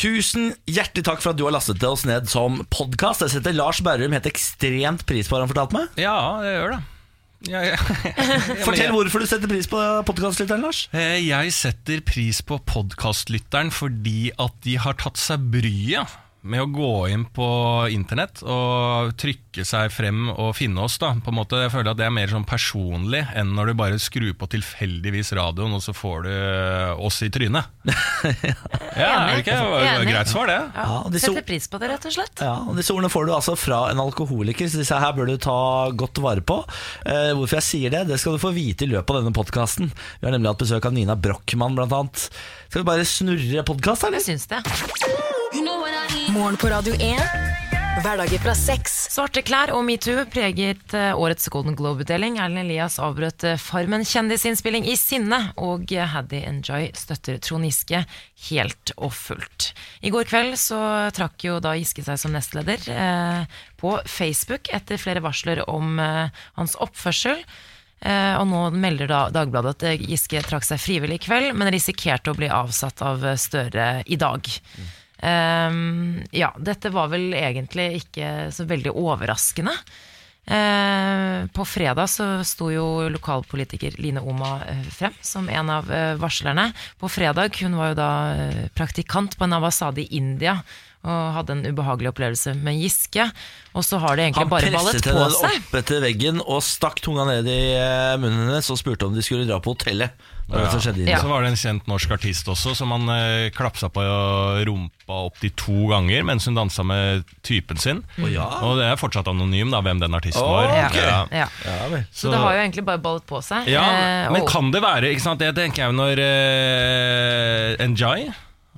Tusen hjertelig takk for at du har lastet det oss ned som podkast. Jeg setter Lars Berrum helt ekstremt pris på, har han fortalt meg. Ja, jeg gjør det. Ja, ja. Fortell hvorfor du setter pris på podkastlytteren, Lars. Eh, Jeg setter pris på podkastlytteren fordi at de har tatt seg bryet med å gå inn på internett og trykke seg frem og finne oss. da På en måte, Jeg føler at det er mer sånn personlig enn når du bare skrur på tilfeldigvis radioen, og så får du eh, oss i trynet. Ja, er det ikke? Enig. Greit svar, det. Ja, Ja, disse- Setter pris på det, rett og slett. Ja, og Disse ordene får du altså fra en alkoholiker, så disse her bør du ta godt vare på. Eh, hvorfor jeg sier det, det skal du få vite i løpet av denne podkasten. Vi har nemlig hatt besøk av Nina Brochmann, blant annet. Skal vi bare snurre podkast, eller? Jeg syns det. Morgen på Radio 1. Hverdager fra seks. Svarte klær og metoo preget eh, årets Golden Globe-utdeling. Erlend Elias avbrøt eh, Farmen kjendisinnspilling i sinne, og eh, Haddy Enjoy støtter Trond Giske helt og fullt. I går kveld så trakk jo da Giske seg som nestleder eh, på Facebook etter flere varsler om eh, hans oppførsel. Eh, og nå melder da Dagbladet at Giske trakk seg frivillig i kveld, men risikerte å bli avsatt av Støre i dag. Ehm, ja, dette var vel egentlig ikke så veldig overraskende. Uh, på fredag så sto jo lokalpolitiker Line Oma eh, frem som en av eh, varslerne. På fredag, hun var jo da eh, praktikant på en ambassade i India og hadde en ubehagelig opplevelse med Giske. Og så har det egentlig Han bare ballet på presset på henne seg. opp etter veggen og stakk tunga ned i eh, munnen hennes og spurte om de skulle dra på hotellet. Ja. var Ja. Så var det en kjent norsk artist også som han eh, klapsa på rumpa opptil to ganger mens hun dansa med typen sin. ja. Og det er fortsatt anonym da, hvem den artisten var. okay. Ja. Ja. Ja, vel. Så, det har jo egentlig bare ballet på seg. Ja, Eh, men og- kan det være ikke sant? Det tenker jeg jo når uh, Njay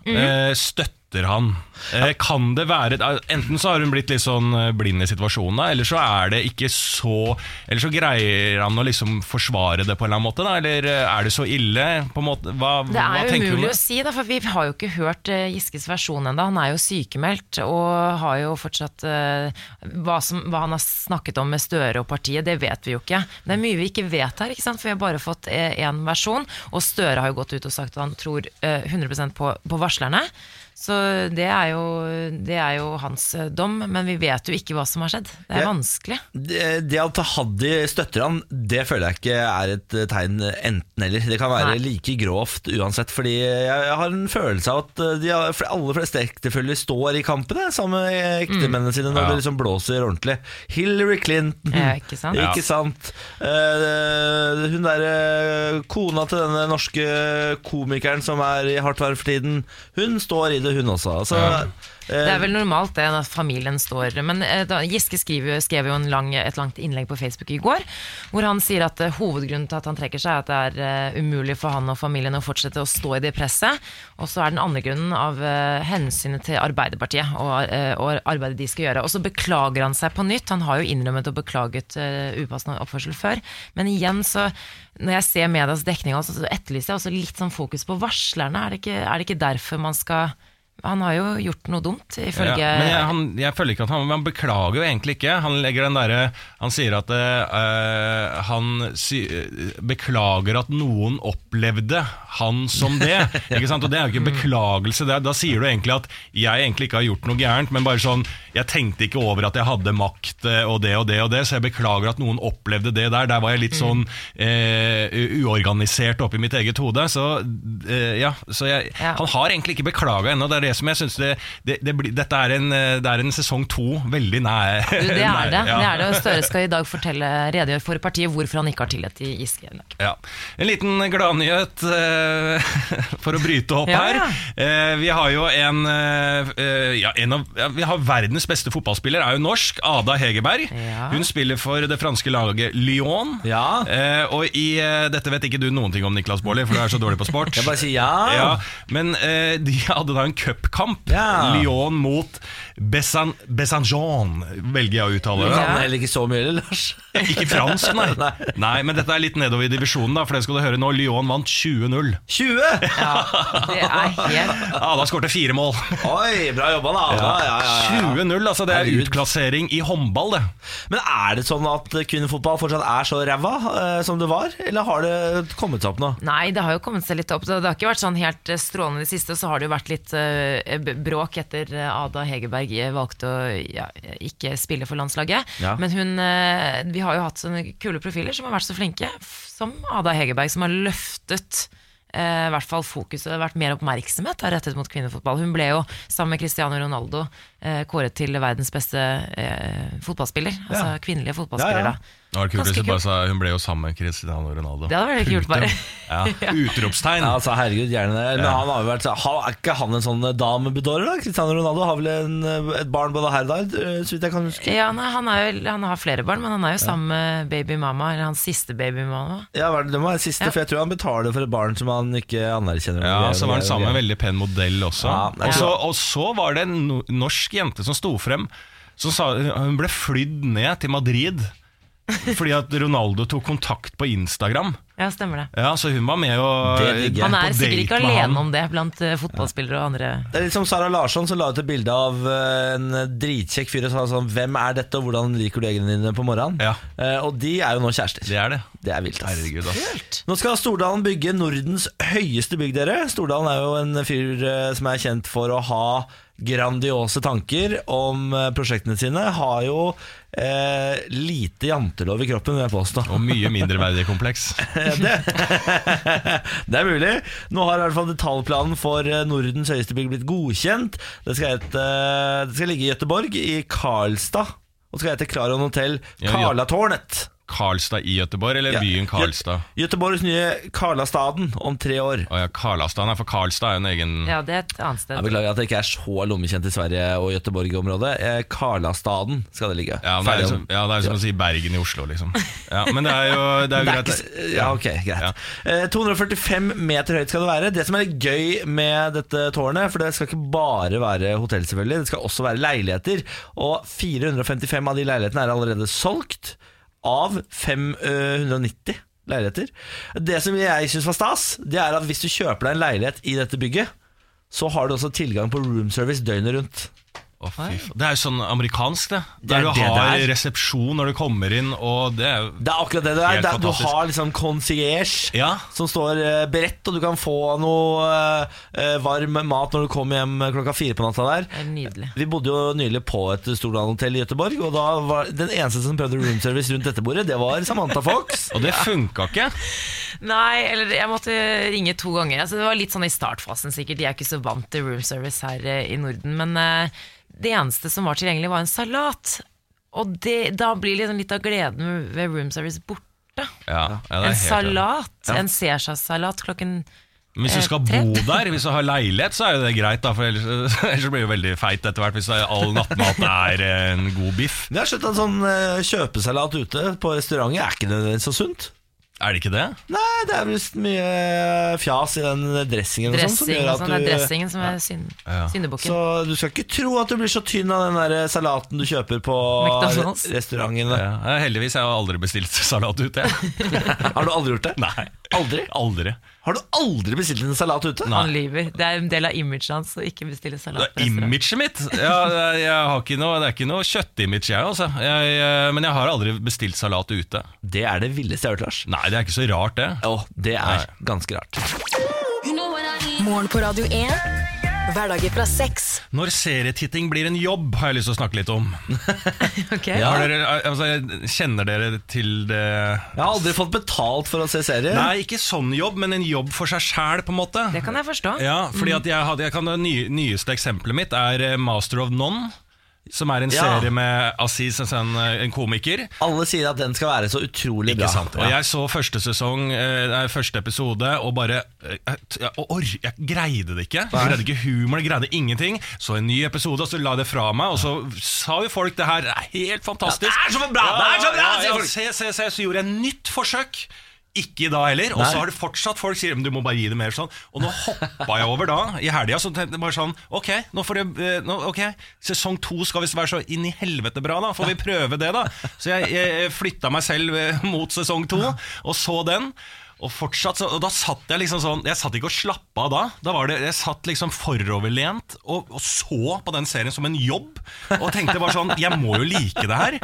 eh, støtter han. Eh, kan det være Enten så har hun blitt litt sånn eh, blind i situasjonen, da, eller så er det ikke så Eller så greier han å liksom forsvare det på en eller annen måte, da, eller eh, er det så ille? På en måte, hva, Det er jo umulig å si, da, for vi har jo ikke hørt eh, Giskes versjon ennå. Han er jo sykemeldt og har jo fortsatt eh, hva, som, hva han har snakket om med Støre og partiet, det vet vi jo ikke. Det er mye vi ikke vet her, ikke sant? for vi har bare fått én versjon. Og Støre har jo gått ut og sagt at han tror eh, 100 på, på varslerne. Så det er, jo, det er jo hans eh, dom, men vi vet jo ikke hva som har skjedd. Det er Ja. vanskelig. Det, det at Haddy støtter han, det føler jeg ikke er et eh, tegn enten-eller. Det kan være Nei. like grovt uansett. Fordi jeg, jeg har en følelse av at eh, de aller fleste ektefeller står i kampene sammen med ektemennene sine når Ja. det liksom blåser ordentlig. Hillary Clinton, Ja, ikke sant? Ja. Ikke sant? Uh, hun derre kona til denne norske komikeren som er i hardt vær for tiden, hun står i det, hun også. Altså, Ja. eh, Det er vel normalt det at familien står Men eh, da, Giske skriver, skrev jo en lang, et langt innlegg på Facebook i går, hvor han sier at eh, hovedgrunnen til at han trekker seg, er at det er umulig for han og familien å fortsette å stå i det presset. Og så er den andre grunnen av hensynet til Arbeiderpartiet og, og arbeidet de skal gjøre. Og så beklager han seg på nytt. Han har jo innrømmet og beklaget uh, upassende oppførsel før. Men igjen så når jeg ser medias dekning, altså, så etterlyser jeg også litt sånn fokus på varslerne. Er det ikke, er det ikke derfor man skal han har jo gjort noe dumt, ifølge Ja, men jeg, han, jeg føler ikke at han Han beklager jo egentlig ikke. Han legger den derre Han sier at eh, han sy, beklager at noen opplevde han som det. ikke sant? Og det er jo ikke beklagelse. Det, er- da sier du egentlig at jeg egentlig ikke har gjort noe gærent, men bare sånn Jeg tenkte ikke over at jeg hadde makt eh, og det og det og det, så jeg beklager at noen opplevde det der. Der var jeg litt sånn eh, uorganisert oppi mitt eget hode. Så eh, ja, så jeg, Ja. han har egentlig ikke beklaga ennå. Det er det som jeg synes det, det, det blir, Dette er en, eh, det er en sesong to veldig nær. Det er det. Ja. det er det. Og Støre skal i dag fortelle, redegjøre for partiet hvorfor han ikke har tillit til Giske. Ja. En liten gladnyhet uh, for å bryte opp Ja, her. ja. Eh, vi har jo en, eh, eh, ja, en av, ja, Vi har verdens beste fotballspiller, er jo norsk. Ada Hegerberg. Ja. Hun spiller for det franske laget Lyon. Ja. Eh, og i eh, Dette vet ikke du noen ting om, Niklas Baarli, for du er så dårlig på sport. Jeg bare sier ja. Ja, men eh, de hadde da en cupkamp. Ja. Lyon mot Bessan, Bessanjon, velger jeg å uttale Du det. kan heller ikke så mye, eller, Lars? Ikke fransk, nei. Nei. nei. Men dette er litt nedover i divisjonen, da, for det skal du høre nå. Lyon vant 20-0. 20! Ja, det er helt Ada skårte fire mål. Oi, bra jobba, da. Ja. Ja, ja, ja, 20-0, altså Det er Herregud. utklassering i håndball, det. Men er det sånn at kvinnefotball fortsatt er så ræva eh, som det var, eller har det kommet seg opp nå? Nei, det har jo kommet seg litt opp. Det har ikke vært sånn helt strålende i det siste, så har det jo vært litt eh, bråk etter eh, Ada Hegerberg eh, valgte å ja, ikke spille for landslaget. Ja. Men hun eh, Vi har jo hatt sånne kule profiler som har vært så flinke, som Ada Hegerberg, som har løftet eh, i hvert fall fokuset, har vært mer oppmerksomhet er rettet mot kvinnefotball. Hun ble jo, sammen med Cristiano Ronaldo, eh, kåret til verdens beste eh, fotballspiller. Altså Ja. kvinnelige fotballspiller, Ja. Det var kult hvis du bare sa Hun ble jo sammen med Cristiano Ronaldo. Det hadde vært kult, bare. Ja. Utropstegn. Ja, altså, herregud, gjerne det. Men Ja. han har jo vært, har, Er ikke han en sånn damebedårer, da? Cristiano Ronaldo har vel en, et barn både her og der, eh, så vidt jeg kan huske. Ja, nei, han, er jo, han har flere barn, men han er jo sammen med babymamma, eller hans siste babymamma. Ja, det det må være siste, Ja. for jeg tror han betaler for et barn som han ikke anerkjenner. Ja, så var han sammen med en veldig pen modell også. Ja, det og, så, klart. og så var det en norsk jente som sto frem, som sa hun ble flydd ned til Madrid. Fordi at Ronaldo tok kontakt på Instagram. Ja, stemmer det. Ja, Så hun var med og. Han på er sikkert date ikke alene om det blant eh, fotballspillere og andre. Det er litt som Sara Larsson som la ut et bilde av eh, en dritkjekk fyr og sa sånn Hvem er dette, og hvordan liker du eggene dine på morgenen? Ja. Eh, og de er jo nå kjærester. Det er det. Det er vilt, ass. Herregud, ass. Nå skal Stordalen bygge Nordens høyeste bygg, dere. Stordalen er jo en fyr eh, som er kjent for å ha grandiose tanker om eh, prosjektene sine. Har jo eh, lite jantelov i kroppen, vil jeg påstå. Og mye mindreverdighetskompleks. det, det er mulig. Nå har i hvert fall detaljplanen for eh, Nordens høyeste bygg blitt godkjent. Det skal, et, det skal ligge i Gøteborg, i Karlstad. Og skal hete Klarion hotell. Karlatårnet. Karlstad i Gøteborg, eller Ja, byen Karlstad? Gø- Göteborgs nye Karlastaden om tre år. Å ja, Karlastaden er for Karlstad er jo en egen Ja, det er et annet sted. Jeg beklager at det ikke er så lommekjent i Sverige og Gøteborg-området. Eh, Karlastaden skal det ligge. Ja, det er Ferdig som, ja, det er som å si Bergen i Oslo, liksom. Ja, men det er jo, det er jo greit. ikke, ja, ok, greit. Ja. Eh, 245 meter høyt skal det være. Det som er gøy med dette tårnet, for det skal ikke bare være hotell, selvfølgelig, det skal også være leiligheter. Og 455 av de leilighetene er allerede solgt av 590 leiligheter. Det som jeg syns var stas, det er at hvis du kjøper deg en leilighet i dette bygget, så har du også tilgang på room service døgnet rundt. Faen. Det er jo sånn amerikansk, det. Det er Der du det det har det resepsjon når du kommer inn, og det er Det er akkurat det det er. Det er- Du har liksom concierge Ja. som står eh, beredt, og du kan få noe uh, varm mat når du kommer hjem klokka fire på natta der. Det er nydelig. Vi bodde jo nylig på et Stordalen-hotell i Gøteborg, og da var den eneste som prøvde room service rundt dette bordet, det var Samantha Fox. Og det funka ikke. Nei, eller jeg måtte ringe to ganger. Altså, det var litt sånn i startfasen sikkert. De er ikke så vant til room service her uh, i Norden. Men eh, det eneste som var tilgjengelig, var en salat. Og det, da blir liksom litt av gleden ved room service borte. Ja, ja, en salat, Ja. en Cæsar-salat klokken Men hvis du Eh, skal bo der, hvis du har leilighet, så er jo det greit, da. For ellers, ellers blir det veldig feit etter hvert hvis all nattmat er en god biff. Vi har skjønt at sånn eh, kjøpesalat ute på restauranter er ikke så sunt. Er det ikke det? Nei, det er visst mye fjas i den dressingen og sånn som dressing. gjør Og at sånn, det er dressingen som er synd, Ja. syndebukken. Så du skal ikke tro at du blir så tynn av den der salaten du kjøper på McDonald's. restaurantene. Ja. Heldigvis jeg har jeg aldri bestilt salat ute. Har du aldri gjort det? Nei. Aldri? Aldri. Har du aldri bestilt en salat ute? Nei. Han lyver. Det er en del av imaget hans å ikke bestille Det salat. er imaget mitt. Ja, jeg, har ikke noe, det er ikke noe kjøttimage, jeg, altså. Jeg, eh, men jeg har aldri bestilt salat ute. Det er det villeste jeg har hørt, Lars. Nei, det er ikke så rart, det. Å, det er Nei. ganske rart. Morgen på Radio 1. Hverdager fra sex. Når serietitting blir en jobb, har jeg lyst til å snakke litt om. Ok. Ja. Dere, altså, kjenner dere til det Jeg har aldri fått betalt for å se serier. Nei, ikke sånn jobb, men en jobb for seg sjæl, på en måte. Det kan jeg forstå. Ja, fordi at jeg hadde, jeg kan, Det nyeste eksempelet mitt er eh, Master of None. Som er en Ja. serie med Aziz, en, en komiker. Alle sier at den skal være så utrolig Ikke bra. sant? Og jeg så første sesong, eh, nei, første episode, og bare eh, Jeg, or, jeg greide det ikke. Jeg greide ikke humor, jeg greide ingenting. Så en ny episode, og så la jeg det fra meg, og så sa jo folk det her er helt fantastisk. Ja, det er så bra, det er så bra, Ja, sier ja, folk. se, se, se, så gjorde jeg nytt forsøk. Ikke da heller. Og så har det fortsatt folk sier men du må bare gi det mer sånn. Og nå hoppa jeg over da, i helga. Så tenkte jeg bare sånn Ok, nå får det, eh, nå, ok sesong to skal visst være så inn i helvete bra, da. Får vi prøve det, da? Så jeg, jeg flytta meg selv eh, mot sesong to, og så den. Og fortsatt, så, og da satt jeg liksom sånn Jeg satt ikke og slappa av da. da var det, jeg satt liksom foroverlent og, og så på den serien som en jobb. Og tenkte bare sånn Jeg må jo like det her.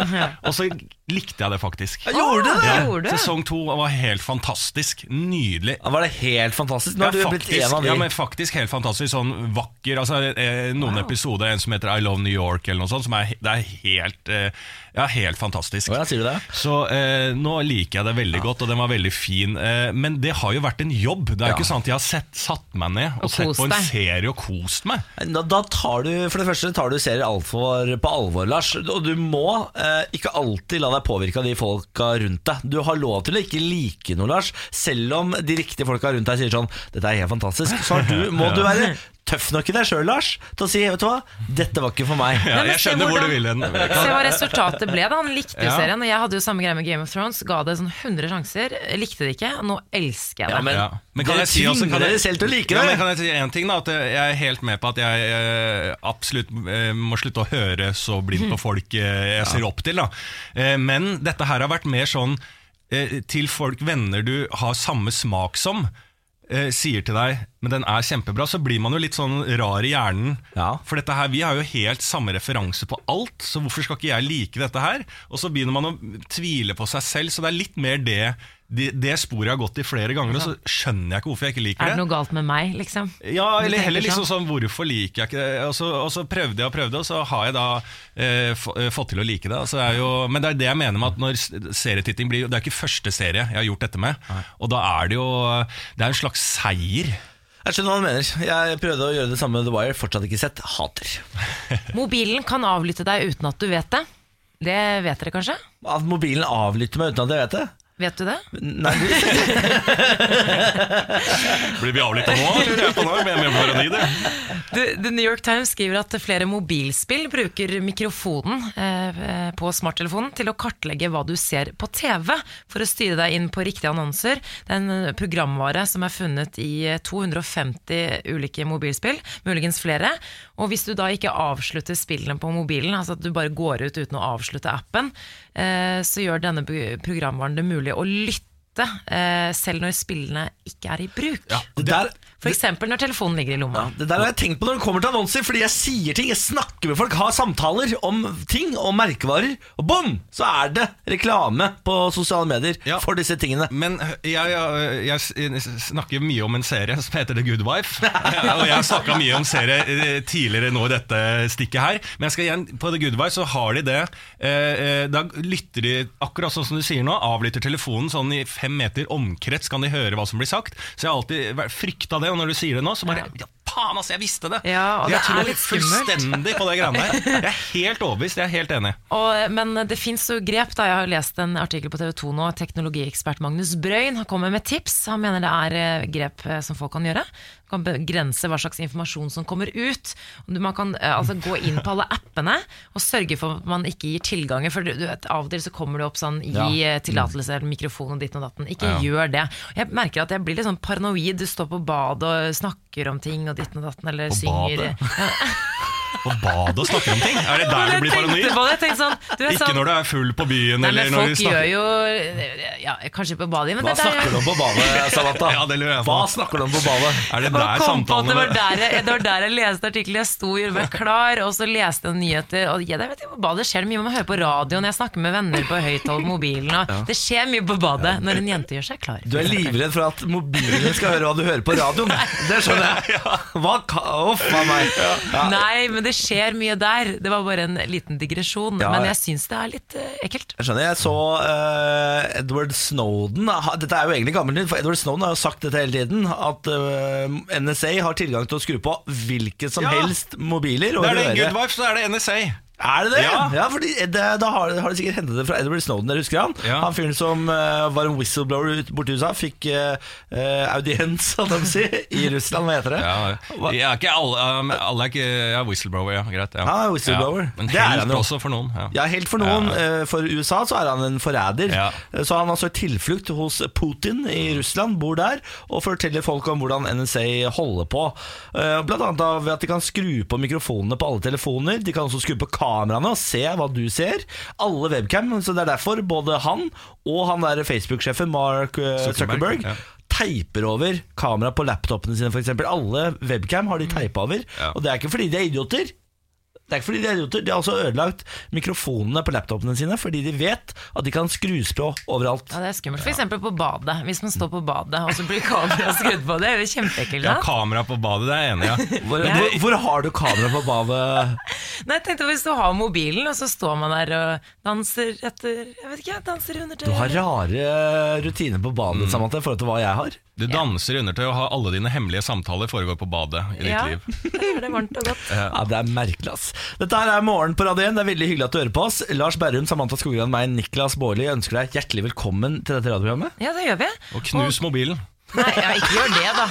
Og så likte jeg det faktisk. Gjorde det? Ja, Gjorde du? Sesong to var helt fantastisk. Nydelig. Var det helt fantastisk? Nå Ja, har du blitt faktisk, en av de. ja, men faktisk helt fantastisk. Sånn vakker altså, eh, Noen episoder, en som heter I Love New York, eller noe sånt, som er, det er helt, eh, ja, helt fantastisk. Hva ja, sier du det? Så eh, nå liker jeg det veldig godt, og den var veldig fin. Eh, men det har jo vært en jobb. Det er jo Ja. ikke at jeg har sett, satt meg ned og, Og sett på en deg. serie og kost meg. Da, da tar du for det første tar du serier altfor på alvor, Lars. Og du må eh, ikke alltid la deg påvirke av de folka rundt deg. Du har lov til å ikke like noe, Lars, selv om de riktige folka rundt deg sier sånn 'Dette er helt fantastisk'. Så har du, må du være tøff nok i deg sjøl, Lars, til å si 'Vet du hva, dette var ikke for meg'. Ja, jeg skjønner hvor du vil hen. Se hva resultatet ble. da Han likte jo Ja. serien. Og jeg hadde jo samme greie med Game of Thrones. Ga det sånn 100 sjanser. Likte det ikke. Nå elsker jeg det. Ja, men, Ja. Men kan jeg si også- kan jeg- selv til å like Ja, men kan jeg si en ting da At jeg er helt med på at jeg eh, absolutt eh, må slutte å høre så blindt på folk eh, jeg ser opp til. da eh, Men dette her har vært mer sånn til folk, venner du har samme smak som. Eh, Sier til deg Men den er kjempebra, så blir man jo litt sånn rar i hjernen. Ja. For dette her, vi har jo helt samme referanse på alt, så hvorfor skal ikke jeg like dette her? Og så begynner man å tvile på seg selv, så det er litt mer det det, det sporet jeg har gått i flere ganger, og så skjønner jeg ikke hvorfor jeg ikke liker det. Er det. noe galt med meg, liksom? Ja, eller heller liksom sånn? sånn Hvorfor liker jeg ikke det? Og så, og så prøvde jeg og prøvde, og så har jeg da eh, eh, fått til å like det. Altså, det er jo, men det er det jeg mener med at når serietitting blir Det er ikke første serie jeg har gjort dette med. Og da er det jo Det er en slags seier. Jeg skjønner hva du mener. Jeg prøvde å gjøre det samme med The Wire. Fortsatt ikke sett. Hater. Mobilen kan avlytte deg uten at du vet det. Det vet dere kanskje? At mobilen avlytter meg uten at jeg vet det. Vet du det? Nei, du, Blir vi avlytta nå, eller er jeg på nå? Med, det? The, The New York Times skriver at flere mobilspill bruker mikrofonen eh, på smarttelefonen til å kartlegge hva du ser på TV, for å styre deg inn på riktige annonser. Det er en eh, programvare som er funnet i eh, 250 ulike mobilspill, muligens flere. Og hvis du da ikke avslutter spillene på mobilen, altså at du bare går ut uten å avslutte appen, eh, så gjør denne programvaren det mulig å lytte eh, selv når spillene ikke er i bruk. det der Eksempel når telefonen ligger i lomma. Det der har jeg tenkt på når det kommer til annonser, fordi jeg sier ting, jeg snakker med folk, har samtaler om ting, om merkevarer, og bom! Så er det reklame på sosiale medier Ja. for disse tingene. Men jeg, jeg, jeg, jeg snakker mye om en serie som heter The Good Wife. Og jeg har snakka mye om serie eh, tidligere nå i dette stikket her. Men jeg skal igjen, på The Good Wife så har de det. Eh, eh, Da lytter de, akkurat sånn som du sier nå, avlytter telefonen sånn i fem meter omkrets kan de høre hva som blir sagt. Så jeg har alltid frykta det, og når du sier det nå, så bare ja, Faen, altså, jeg visste det! Ja, og det jeg er tror litt skummelt. fullstendig på det greiene der. Jeg er helt overbevist, jeg er helt enig. Og, men det fins jo grep. da Jeg har lest en artikkel på TV 2 nå. Teknologiekspert Magnus Brøyn kommer med tips. Han mener det er eh, grep eh, som folk kan gjøre. Kan begrense hva slags informasjon som kommer ut. Man kan eh, altså gå inn på alle appene og sørge for at man ikke gir tilganger. For du du vet, Av og til så kommer det opp sånn gi Ja. eh, tillatelse eller mikrofon og ditt og datten. Ikke Ja. gjør det. Jeg merker at jeg blir litt sånn paranoid. Du står på badet og snakker om ting og ditt og datten, eller På synger badet? På badet og snakker om ting? Er det der du blir paranoid? på det, sånn, du Ikke sånn, når du er full på byen, Nei, men folk snakker gjør jo ja, Kanskje på badet, men Hva det snakker du om på badet, Salata? Ja, det lurer jeg på. Hva snakker du om på badet? Er det der samtalene det var der, jeg, det var der jeg leste artikkelen. Jeg sto og gjorde meg klar, og så leste jeg nyheter. Og ja, det vet jeg, på badet skjer det mye. Man hører på radioen, jeg snakker med venner på høyttaler på mobilen. Og Det skjer mye på badet når en jente gjør seg klar. Du er livredd for at mobilen skal høre hva du hører på radioen. Det skjønner jeg. Hva Uff a meg. Ja. Nei, men det skjer mye der. Det var bare en liten digresjon. Ja, Men jeg syns det er litt uh, ekkelt. Jeg skjønner, jeg så uh, Edward Snowden Dette er jo egentlig gammel nytt, for Edward Snowden har jo sagt dette hele tiden. At uh, NSA har tilgang til å skru på hvilke som Ja. helst mobiler. Og Det er det en Good Wife, så er det NSA. Er det det? Ja. Ja, fordi det, Da har, har det sikkert hentet det fra Edward Snowden. Dere husker han? Ja. Han fyren som uh, var en whistleblower borti USA. Fikk uh, audiens, holdt jeg på å si, i Russland. Hva heter det? Ja, er ikke alle, um, alle er ikke ja, whistleblower, ja. Greit. Ja. Er whistleblower. Ja. Men Det helt han også for noen. Ja. Ja, helt for noen. Ja. eh, For USA så er han en forræder. Ja. Eh, Så han har søkt tilflukt hos Putin i Russland, bor der, og forteller folk om hvordan NSA holder på. Uh, Blant annet ved at de kan skru på mikrofonene på alle telefoner. De kan også skru på kameraene og se hva du ser. Alle webcam, så det er derfor både han og han der Facebook-sjefen Mark eh, Zuckerberg, Zuckerberg ja. teiper over kamera på laptopene sine, f.eks. Alle webcam har de teipa over. Ja. Og det er ikke fordi de er idioter. Det er ikke fordi De er idioter De har også ødelagt mikrofonene på laptopene sine fordi de vet at de kan skrus på overalt. Ja, det er skummelt. For eksempel på badet. Hvis man står på badet, og så blir kameraet skrudd på. Det er jo kjempeekkelt. Ja, kamera på badet, det er jeg enig i. Ja. Hvor, Ja. hvor, hvor har du kamera på badet? Nei, jeg tenkte Hvis du har mobilen, og så står man der og danser etter Jeg vet ikke, danser under Du har rare rutiner på badet Samantha, i forhold til hva jeg har. Du danser i undertøy og har alle dine hemmelige samtaler foregår på badet i ditt Ja, liv. det er det varmt og godt. Ja, Det er merkelig, ass. Dette her er Morgen på Radio 1. Det er veldig hyggelig at du hører på oss. Lars Berrum, Samantha Skogran, meg, Niklas Baarli ønsker deg hjertelig velkommen til dette radioprogrammet. Ja, det gjør vi. Og knus mobilen. Nei, ja, ikke gjør det, da.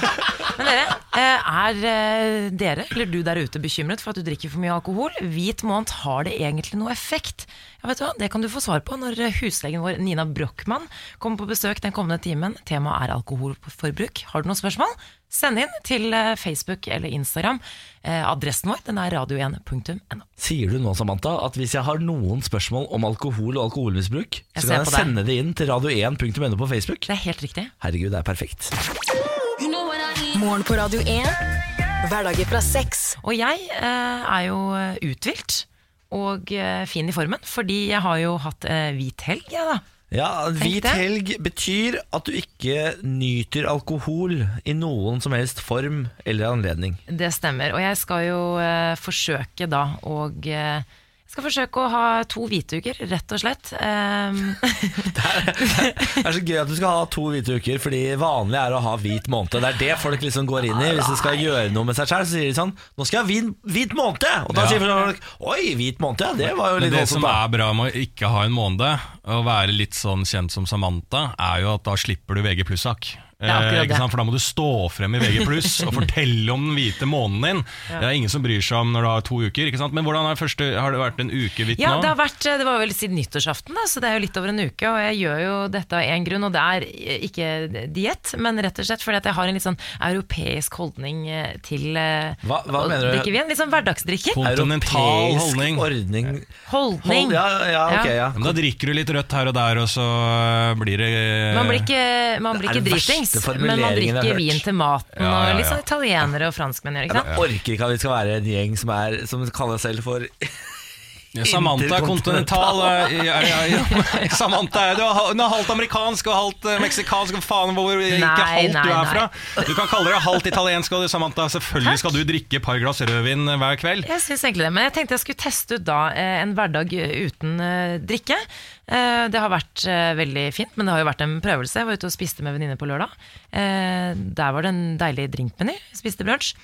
Men dere, eh, er eh, dere, eller du der ute, bekymret for at du drikker for mye alkohol? Hvit måned, har det egentlig noe effekt? Ja, vet du hva, Det kan du få svar på når eh, huslegen vår Nina Brochmann kommer på besøk den kommende timen. Temaet er alkoholforbruk. Har du noen spørsmål? Send inn til eh, Facebook eller Instagram. Eh, Adressen vår den er radio1.no. Sier du nå, Samantha, at hvis jeg har noen spørsmål om alkohol og alkoholmisbruk, Jeg så kan jeg sende det inn til radio1.no på Facebook? Det er helt riktig. Herregud, det er perfekt. Morgen på Radio 1. Hverdager fra seks. Og jeg eh, er jo eh, uthvilt og eh, fin i formen, fordi jeg har jo hatt eh, hvit helg, jeg da. Ja, Hvit helg betyr at du ikke nyter alkohol i noen som helst form eller anledning. Det stemmer. Og jeg skal jo eh, forsøke da å eh, skal forsøke å ha to hvituker, rett og slett. Um, Det er så gøy at du skal ha to hvite uker, fordi vanlig er å ha hvit måned. Det er det folk liksom går inn i. Hvis de skal gjøre noe med seg selv, så sier de sånn Nå skal jeg ha hvit, hvit måned! Og da Ja. sier folk Oi, hvit måned, ja. Det var jo Men litt det voldsomt. som da. er bra med å ikke ha en måned, og være litt sånn kjent som Samantha, er jo at da slipper du VG pluss-sak. Det Eh, ikke sant? For da må du stå frem i VG pluss og fortelle om den hvite månen din. Det er ingen som bryr seg om når du har to uker. Ikke sant? Men hvordan har, første, har det vært en uke hvitt ja, nå? det, har vært, det var vel siden nyttårsaften, da, så det er jo litt over en uke. Og jeg gjør jo dette av én grunn, og det er ikke diett, men rett og slett fordi at jeg har en litt sånn europeisk holdning eh, til eh, Hva- hva å mener du? drikke vin. Litt sånn hverdagsdrikker. Kontinental holdning. ordning. Holdning. Hold, ja, ja, ok, ja. Men Da drikker du litt rødt her og der, og så blir det Man blir ikke, man blir ikke den verste men man drikker vin til maten. Ja, ja, Og litt sånn italienere og franskmenn gjør, ikke sant? Jeg orker ikke at vi skal være en gjeng som, er, som kaller seg selv for Ja, Samantha kontinental. eh, Ja, ja, ja. Samantha er- du hun er halvt amerikansk og halvt eh, meksikansk. Faen hvor ikke halvt du er fra? Du kan kalle deg halvt italiensk, og du, Samantha, selvfølgelig skal du drikke et par glass rødvin eh, hver kveld. Jeg synes egentlig det, men jeg tenkte jeg skulle teste ut da en hverdag uten drikke. Det har vært veldig fint, men det har jo vært en prøvelse. Jeg var ute og spiste med venninne på lørdag. Der var det en deilig drinkmeny. Spiste brunsj.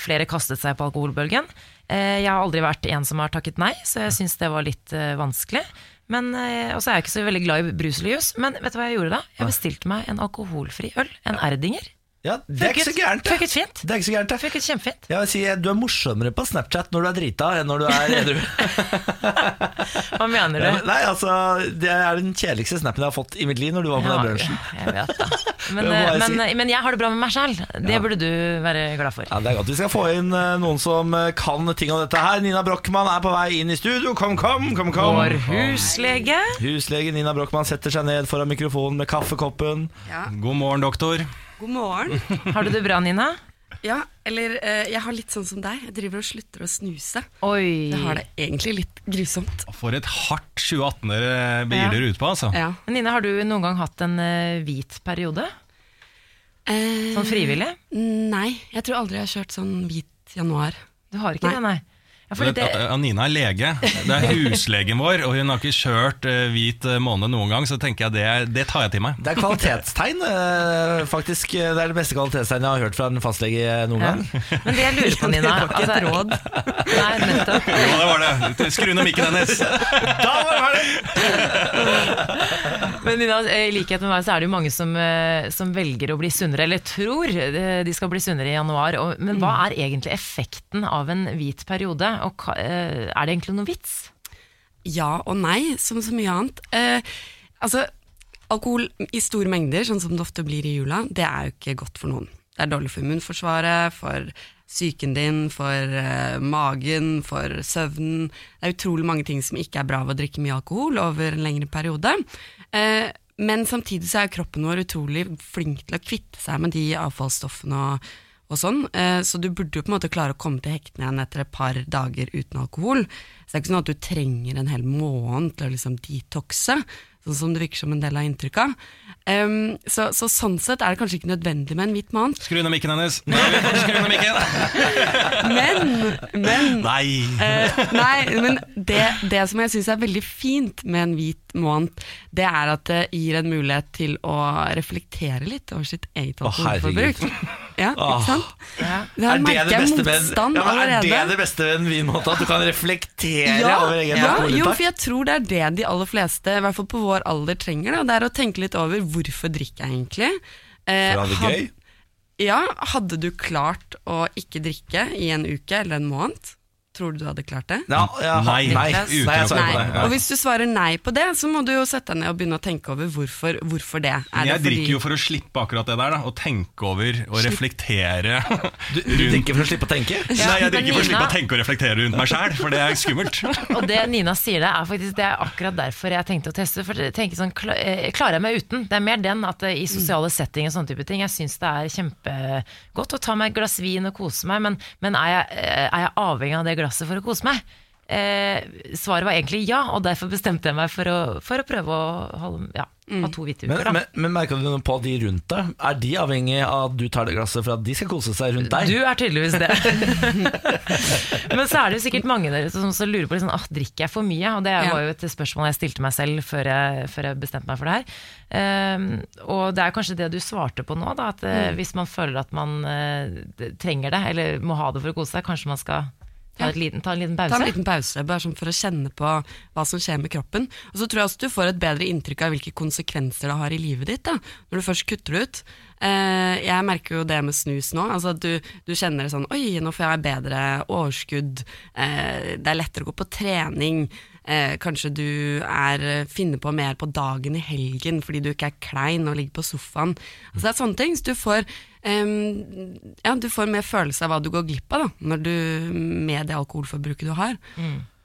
Flere kastet seg på alkoholbølgen. Eh, Jeg har aldri vært en som har takket nei, så jeg syns det var litt eh, vanskelig. Men, eh, Og så er jeg ikke så veldig glad i brus eller juice, men vet du hva jeg gjorde da? Jeg bestilte meg en alkoholfri øl. En Erdinger. Ja, det er ikke så gærent. det. Funket fint. Det er ikke så gærent, det. Funket kjempefint. Jeg vil si, Du er morsommere på Snapchat når du er drita enn når du er edru. Hva mener du? Nei, altså, Det er den kjedeligste snappen jeg har fått i mitt liv når du var på den brunsjen. jeg vet det. Men, Det jeg men, men jeg har det bra med meg sjæl. Det burde du være glad for. Ja, det er godt Vi skal få inn eh, noen som eh, kan ting om dette her. Nina Brochmann er på vei inn i studio. Kom, kom, kom, kom. Vår huslege. Huslege Nina Brochmann setter seg ned foran mikrofonen med kaffekoppen. Ja, God morgen, doktor. God morgen. Har du det bra, Nina? Ja, eller eh, jeg har litt sånn som deg. Jeg driver og slutter å snuse. Oi. Jeg har det egentlig litt grusomt. For et hardt 2018-ere begir Ja. ut på, altså. Ja. Men Nina, har du noen gang hatt en eh, hvit periode? Eh, Sånn frivillig? Nei, jeg tror aldri jeg har kjørt sånn hvit januar. Du har ikke Nei. det, nei? Ja, det, eh, Nina er lege. Det er huslegen vår, og hun har ikke kjørt eh, hvit måne måned noen gang, så tenker jeg det, det tar jeg til meg. Det er kvalitetstegn, eh, faktisk. Det er det beste kvalitetstegnet jeg har hørt fra en fastlege noen ja. gang. Men det jeg lurer på, Nina Det var ikke et råd. Nei, nettopp. Ja, det var det. Skru ned mikken hennes. Da var det! Men Nina, i likhet med meg så er det jo mange som, eh, som velger å bli sunnere, eller tror eh, de skal bli sunnere i januar. Men hva er egentlig effekten av en hvit periode? Og eh, er det egentlig noe vits? Ja og nei, som så mye annet. Eh, altså, alkohol i store mengder, sånn som det ofte blir i jula, det er jo ikke godt for noen. Det er dårlig for immunforsvaret, for psyken din, for eh, magen, for søvnen. Det er utrolig mange ting som ikke er bra ved å drikke mye alkohol over en lengre periode. Eh, men samtidig så er kroppen vår utrolig flink til å kvitte seg med de avfallsstoffene og, og sånn, eh, så du burde jo på en måte klare å komme til hektene igjen etter et par dager uten alkohol. Så det er ikke sånn at du trenger en hel måned til å liksom detoxe, sånn som det virker som en del av inntrykket Um, så, så sånn sett er det kanskje ikke nødvendig med en hvit måned, Skru unna mikken hennes! Skru unna mikken! men, men Nei! Uh, nei, men det, det som jeg syns er veldig fint med en hvit måned, det er at det gir en mulighet til å reflektere litt over sitt eget alkoholforbruk. Ja, ikke sant? Ja. Der Er det, merker det jeg motstand ja, er det det beste ved en vinmåte? At du kan reflektere Ja, over egen ja, jo, for jeg tror det er det de aller fleste, i hvert fall på vår alder, trenger. Da. Det er å tenke litt over hvorfor drikker jeg egentlig. Eh, For å ha det gøy? Ja, hadde du klart å ikke drikke i en uke eller en måned? Tror du du hadde klart det? Ja, ja, Nei, nei, nei, Nei. Og hvis du svarer nei på det, så må du jo sette deg ned og begynne å tenke over hvorfor, hvorfor det. Er jeg det fordi- drikker jo for å slippe akkurat det der, da. Å tenke over og reflektere. Du, du drikker for å slippe å tenke? Nei, jeg drikker for å slippe å tenke og reflektere rundt meg sjæl, for det er skummelt. Og det Nina sier det, er faktisk det er akkurat derfor jeg tenkte å teste. For tenke sånn, eh, Klarer jeg meg uten? Det er mer den at eh, i sosiale settinger og sånne type ting, jeg syns det er kjempegodt å ta meg et glass vin og kose meg, men, men er, jeg, eh, er jeg avhengig av det glasset for å kose meg? Eh, svaret var egentlig ja, og derfor bestemte jeg meg for å, for å prøve å holde, ja, ha to hvite Men, uker. Da. men, men merker du noe på de rundt deg? Er de avhengig av at du tar det glasset for at de skal kose seg rundt deg? Du er tydeligvis det. Men så er det jo sikkert mange der ute som også lurer på liksom, ah, drikker jeg for mye. Og det Ja. var jo et spørsmål jeg stilte meg selv før jeg, før jeg bestemte meg for det her. Um, og det er kanskje det du svarte på nå, da, at eh, Mm. hvis man føler at man uh, trenger det, eller må ha det for å kose seg, kanskje man skal ta, et liten, ta en liten Ta pause. en liten pause, bare sånn for å kjenne på hva som skjer med kroppen. Og så tror jeg også du får et bedre inntrykk av hvilke konsekvenser det har i livet ditt, da, når du først kutter det ut. Eh, jeg merker jo det med snus nå. Altså at du, du kjenner det sånn Oi, nå får jeg bedre overskudd. Eh, det er lettere å gå på trening. Eh, kanskje du er, finner på mer på dagen i helgen fordi du ikke er klein og ligger på sofaen. Altså det er sånne ting. Så du får, ja, du får mer følelse av hva du går glipp av da, når du, med det alkoholforbruket du har.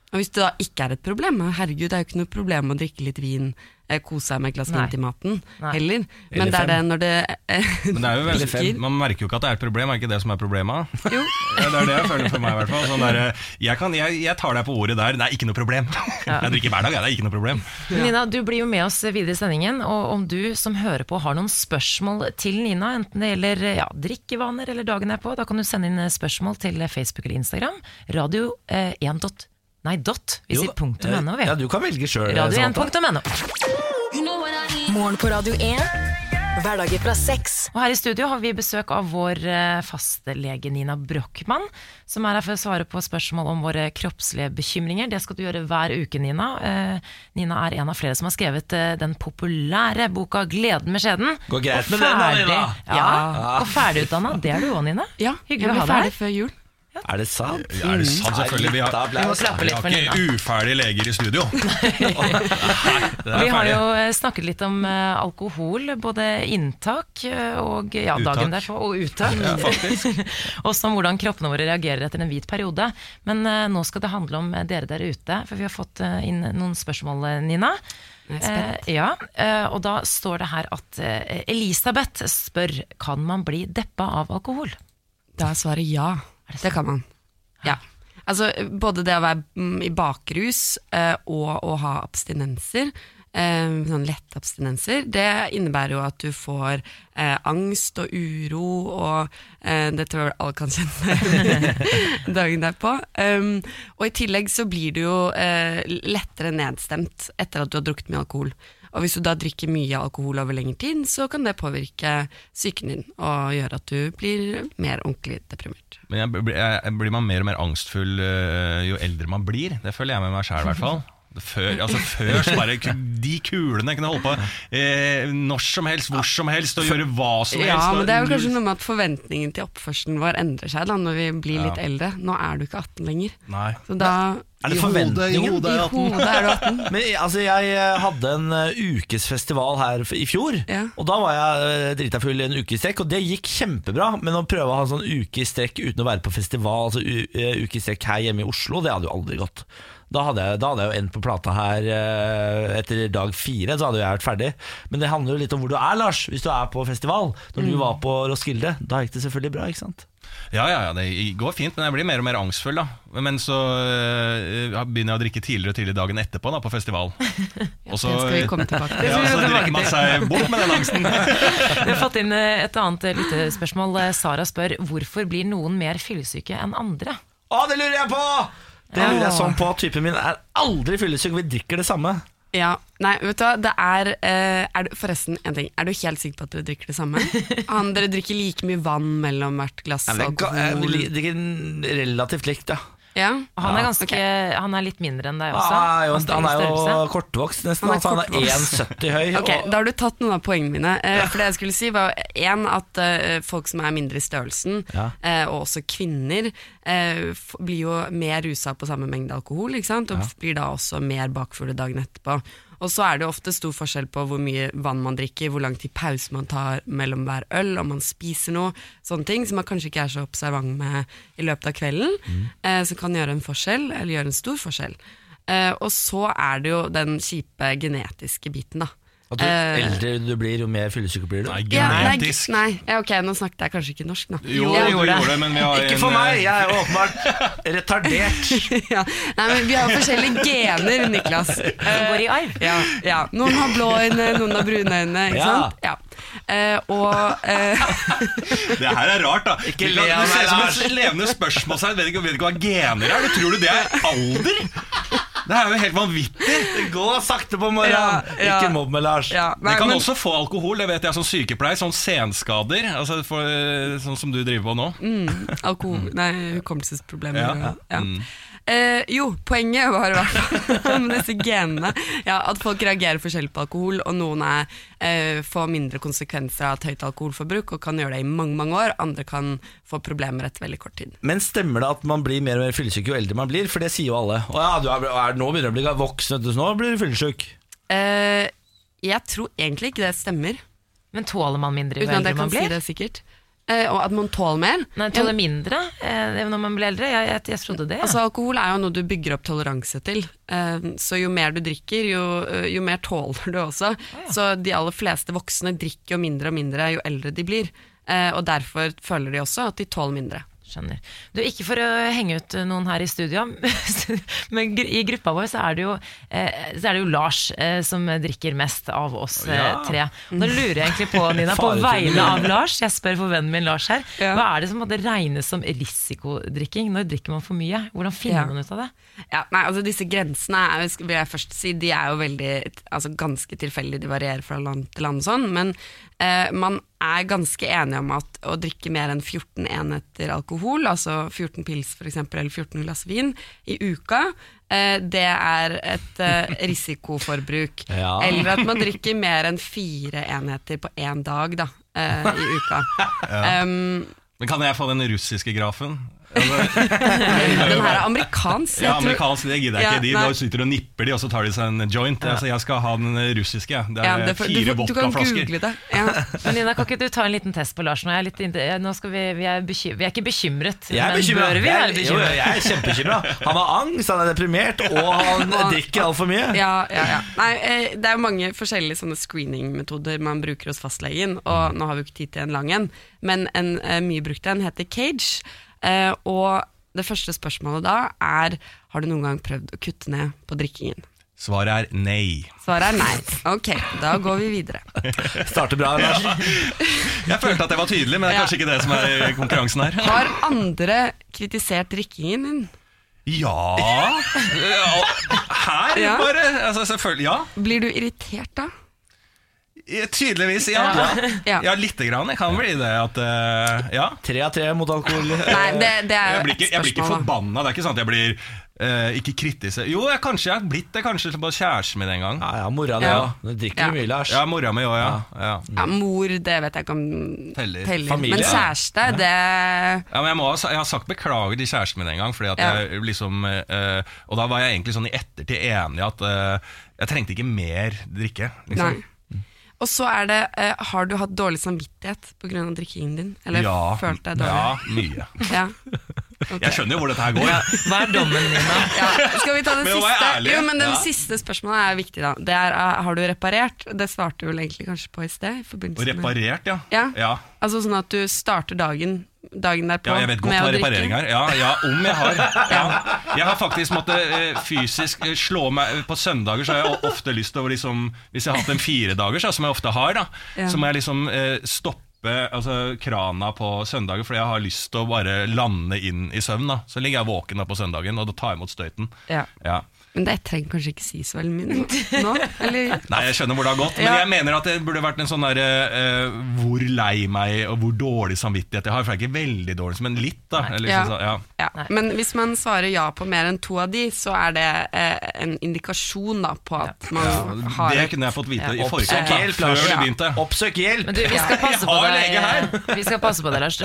Og hvis det da ikke er et problem, herregud, det er jo ikke noe problem å drikke litt vin, kose seg med et glass vin til maten Nei. heller. Eller Men det er det når det eh, Men det er jo veldig fint. Man merker jo ikke at det er et problem, er ikke det som er problemet? Jo. Det er det jeg føler for meg i hvert fall. Sånn der, jeg, kan, jeg, jeg tar deg på ordet der, det er ikke noe problem. Jeg drikker hver dag, ja, det er ikke noe problem. Nina, du blir jo med oss videre i sendingen, og om du som hører på har noen spørsmål til Nina, enten det gjelder ja, drikkevaner eller dagen er på, da kan du sende inn spørsmål til Facebook eller Instagram. Radio eh, 1 dot, nei dot, vi Jo sier punktum Ja, no, vi. Ja, du kan velge sjøl. Radio 1 punktum no. Morgen på Radio 1. Hverdager fra seks. Og her i studio har vi besøk av vår fastlege faste lege Nina Brochmann, som er her for å svare på spørsmål om våre kroppslige bekymringer. Det skal du gjøre hver uke, Nina. Eh, Nina er en av flere som har skrevet eh, den populære boka 'Gleden med skjeden'. Går greit med den, da, Nina? Ja, og ferdigutdanna. Det er du òg, Nina. Ja, Hyggelig å ha deg ferdig her. før jul. Er det sant? Ja, er det sant, selvfølgelig. Vi har, Vi må klappe vi litt har for Nina. ikke uferdige leger i studio. Det er Vi har jo eh, snakket litt om eh, alkohol, både inntak eh, og ja, dagen derpå, og uttak. Også om hvordan kroppene våre reagerer etter en hvit periode. Men uh, nå skal det handle om dere der ute, for vi har fått inn noen spørsmål, Nina. Eh, ja, uh, og da står det her at Elisabeth spør kan man bli deppa av alkohol. Da er svaret ja. Det kan man. Ja. Altså, både det å være mm, i bakrus eh, og å ha abstinenser, eh, sånn lette abstinenser, det innebærer jo at du får eh, angst og uro, og eh, det tror jeg alle kan kjenne dagen derpå. Um, og i tillegg så blir du jo eh, lettere nedstemt etter at du har drukket mye alkohol. Og hvis du da drikker mye alkohol over lengre tid, så kan det påvirke psyken din og gjøre at du blir mer ordentlig deprimert. Men jeg, jeg, jeg blir man mer og mer angstfull øh, jo eldre man blir. Det føler jeg med meg sjæl, i hvert fall. Før, altså før så bare De kulene kunne holde på eh, når som helst, hvor som helst, og gjøre hva som helst. Ja, men det er jo kanskje noe med at forventningen til oppførselen vår endrer seg da når vi blir litt Ja. eldre. Nå er du ikke 18 lenger. Nei. Så da Er det I hodet, i hodet I hodet er du 18. Men altså, jeg eh, hadde en eh, ukesfestival her f- i fjor, Ja. og da var jeg eh, drita full i en uke i strekk, og det gikk kjempebra. Men å prøve å ha en sånn uke i strekk uten å være på festival, altså uke i strekk her hjemme i Oslo, det hadde jo aldri gått. Da hadde, jeg, da hadde jeg jo endt på plata her eh, etter dag fire, så hadde jeg vært ferdig. Men det handler jo litt om hvor du er, Lars, hvis du er på festival. Når Mm. du var på Roskilde, da gikk det selvfølgelig bra, ikke sant? Ja, ja, ja, det går fint, men jeg blir mer og mer angstfull. da Men så øh, begynner jeg å drikke tidligere og tidligere dagen etterpå da på festival. Og så, Det skal vi komme tilbake ja, så drikker man seg bort med den angsten. Vi har fått inn eh, et annet lyttespørsmål. Sara spør hvorfor blir noen mer fyllesyke enn andre? Å, det lurer jeg på! Det lurer jeg sånn på. Typen min er aldri fyllesyk, vi drikker det samme. Ja, nei, vet du hva, det er, eh, er du, Forresten, en ting. Er du helt sikker på at dere drikker det samme? Han, dere drikker like mye vann mellom hvert glass Nei, men ga- jeg alkohol? vil- Det er relativt likt, ja. Ja? Han er, ganske, okay. han er litt mindre enn deg også. Han er jo, han er jo kortvokst, nesten. Han er altså, er 1,70 høy. Okay, og- Da har du tatt noen av poengene mine. Eh, for det jeg skulle si var en, at eh, folk som er mindre i størrelsen, Ja. eh, og også kvinner, eh, f blir jo mer rusa på samme mengde alkohol, ikke sant? og blir da også mer bakfulle dagen etterpå. Og så er det ofte stor forskjell på hvor mye vann man drikker, hvor lang tid pause man tar mellom hver øl, om man spiser noe, sånne ting som man kanskje ikke er så observant med i løpet av kvelden, eh, som kan gjøre en forskjell, eller gjøre en stor forskjell. Eh, og så er det jo den kjipe genetiske biten, da. At jo Eh, eldre du blir, jo mer fyllesyk blir du. Nei, Ja, nei, genetisk. nei, ok, nå snakket jeg kanskje ikke norsk, da. Jo, jeg, du gjorde det. det, men vi har Ikke en, for meg, øh, jeg er jo åpenbart retardert. ja. Nei, men vi har forskjellige gener, Niklas. Som går i arv. Ja, ja. Noen har blå øyne, noen har brune øyne, ikke Ja. sant? Ja. Uh, og uh, Det her er rart, da. Ikke Du le av du ser ut som et levende spørsmålstegn. Vet vet ikke hva gener er. Du tror du det er alder? Det er jo helt vanvittig. Gå sakte på morgenen. Ja, ja. Ikke mobb meg, Lars. ja, nei, nei, kan men- også få alkohol, det vet jeg som sykepleier. Sånn senskader, altså for, sånn som du driver på nå. Alkohol, nei, hukommelsesproblemer. Ja. Mm. Eh, jo, poenget var i hvert fall med disse genene ja, at folk reagerer forskjellig på alkohol, og noen er, eh, får mindre konsekvenser av et høyt alkoholforbruk og kan gjøre det i mange mange år. Andre kan få problemer etter veldig kort tid. Men stemmer det at man blir mer og mer fyllesyk jo eldre man blir? For det sier jo alle. Å ja, du er, er, nå begynner du å bli voksen, så nå blir du fyllesyk. Eh, jeg tror egentlig ikke det stemmer, Men tåler man mindre jo uten at jeg kan si det sikkert. Eh, og at man tåler mer. Nei, tåler mindre eh, når man blir eldre? Jeg, jeg, jeg trodde det. Ja. Altså Alkohol er jo noe du bygger opp toleranse til. Eh, så jo mer du drikker, jo, jo mer tåler du også. Så de aller fleste voksne drikker jo mindre og mindre jo eldre de blir. Og derfor føler de også at de tåler mindre. Skjønner. Du, Ikke for å henge ut noen her i studio, men i gruppa vår så er det jo, eh, så er det jo Lars eh, som drikker mest av oss eh, Ja. tre. Nå lurer jeg egentlig på, Nina, på vegne av. Lars, jeg spør for vennen min Lars her, Ja. hva er det som måtte regnes som risikodrikking? Når drikker man for mye? Hvordan finner Ja. man ut av det? Ja, nei, altså Disse grensene er, vil jeg først si, de er jo veldig altså ganske tilfeldige. De varierer fra land til land, og sånn, men eh, man er ganske enige om at å drikke mer enn 14 enheter alkohol, altså 14 pils for eksempel, eller 14 glass vin i uka, eh, det er et eh, risikoforbruk. Ja. Eller at man drikker mer enn fire enheter på én dag da, eh, i uka. Um, Men kan jeg få den russiske grafen? Den her er amerikansk. ja, amerikansk, det gidder jeg Ja, ikke. De sitter og nipper de, og så tar de seg en joint. Altså, jeg skal ha den russiske. Det Ja, er det for, fire vodkaflasker du kan vodkaflasker. google det. Ja. Men Nina, kan ikke du ta en liten test på Lars nå? Jeg er, litt, nå skal vi, vi, er vi er ikke bekymret, Jeg er men bør vi være er- jo, bekymret? jeg er kjempebekymra. Han har angst, han er deprimert, og han drikker altfor mye. Ja, ja, ja. Nei, eh, det er jo mange forskjellige sånne screeningmetoder man bruker hos fastlegen, og nå har vi jo ikke tid til en lang en, men en eh, mye brukt en heter Cage, og det første spørsmålet da er har du noen gang prøvd å kutte ned på drikkingen? Svaret er nei. Svaret er nei. Ok, da går vi videre. Starter bra, Lars. Jeg følte at jeg var tydelig, men det er Ja. kanskje ikke det som er konkurransen her. Har andre kritisert drikkingen din? Ja Ja, Her, Ja. bare. Altså, selvfølgelig. Ja. Blir du irritert da? Tydeligvis, ja. Ja. Ja, lite grann. Jeg kan bli det at uh, Ja. Tre av tre mot alkohol. Nei, det, det er Jeg jo blir ikke, jeg blir ikke forbanna. Det er ikke sånn at jeg blir uh, ikke kritisk Jo, jeg, kanskje jeg har blitt det kanskje på kjæresten min en gang. Ja, ja, mora di Ja. òg. Du drikker Ja. mye, Lars. Ja, mora mi òg, ja. ja. Ja, mor, det vet jeg ikke om Teller. Familie, Men ja. kjæreste, det Ja, men jeg, må, ha jeg har sagt beklager til kjæresten min en gang. Fordi at Ja. jeg liksom uh, Og da var jeg egentlig sånn i ettertid enig at jeg trengte ikke mer drikke. Liksom. Nei. Og så er det eh, Har du hatt dårlig samvittighet pga. drikkingen din? Eller ja, følt deg dårlig? ja, mye. Ja. Okay. Jeg skjønner jo hvor dette her går. Hva er dommen, Nina? Ja, skal vi ta det Men siste? ærlig, Jo, men Den ja. siste spørsmålet er viktig. da Det er, eh, Har du reparert? Det svarte du vel egentlig kanskje på i sted. I reparert, ja. Ja. ja. Altså Sånn at du starter dagen Dagen derpå Ja, jeg vet godt hva reparering er. Ja, ja, om jeg har. Ja. Jeg har faktisk måttet uh, fysisk eh, slå meg På søndager så har jeg ofte lyst til å liksom Hvis jeg har hatt en firedager, så, som jeg ofte har, da, Ja. så må jeg liksom uh, stoppe altså, krana på søndager fordi jeg har lyst til å bare lande inn i søvn. da Så ligger jeg våken da på søndagen og da tar jeg imot støyten. Ja. Ja. Men det trenger kanskje ikke si så veldig mye nå? eller? Nei, jeg skjønner hvor det har gått, men Ja. jeg mener at det burde vært en sånn derre uh, Hvor lei meg og hvor dårlig samvittighet jeg har. For jeg er ikke veldig dårlig, men litt, da. Eller, Ja. så, ja. Ja. Men hvis man svarer ja på mer enn to av de, så er det uh, en indikasjon da på at man har Det kunne jeg fått vite i forkant, da, Oppsøk før Lars. begynte. Oppsøk hjelp! Men du, vi skal passe på Jeg har lege her. Vi skal passe på deg, Lars.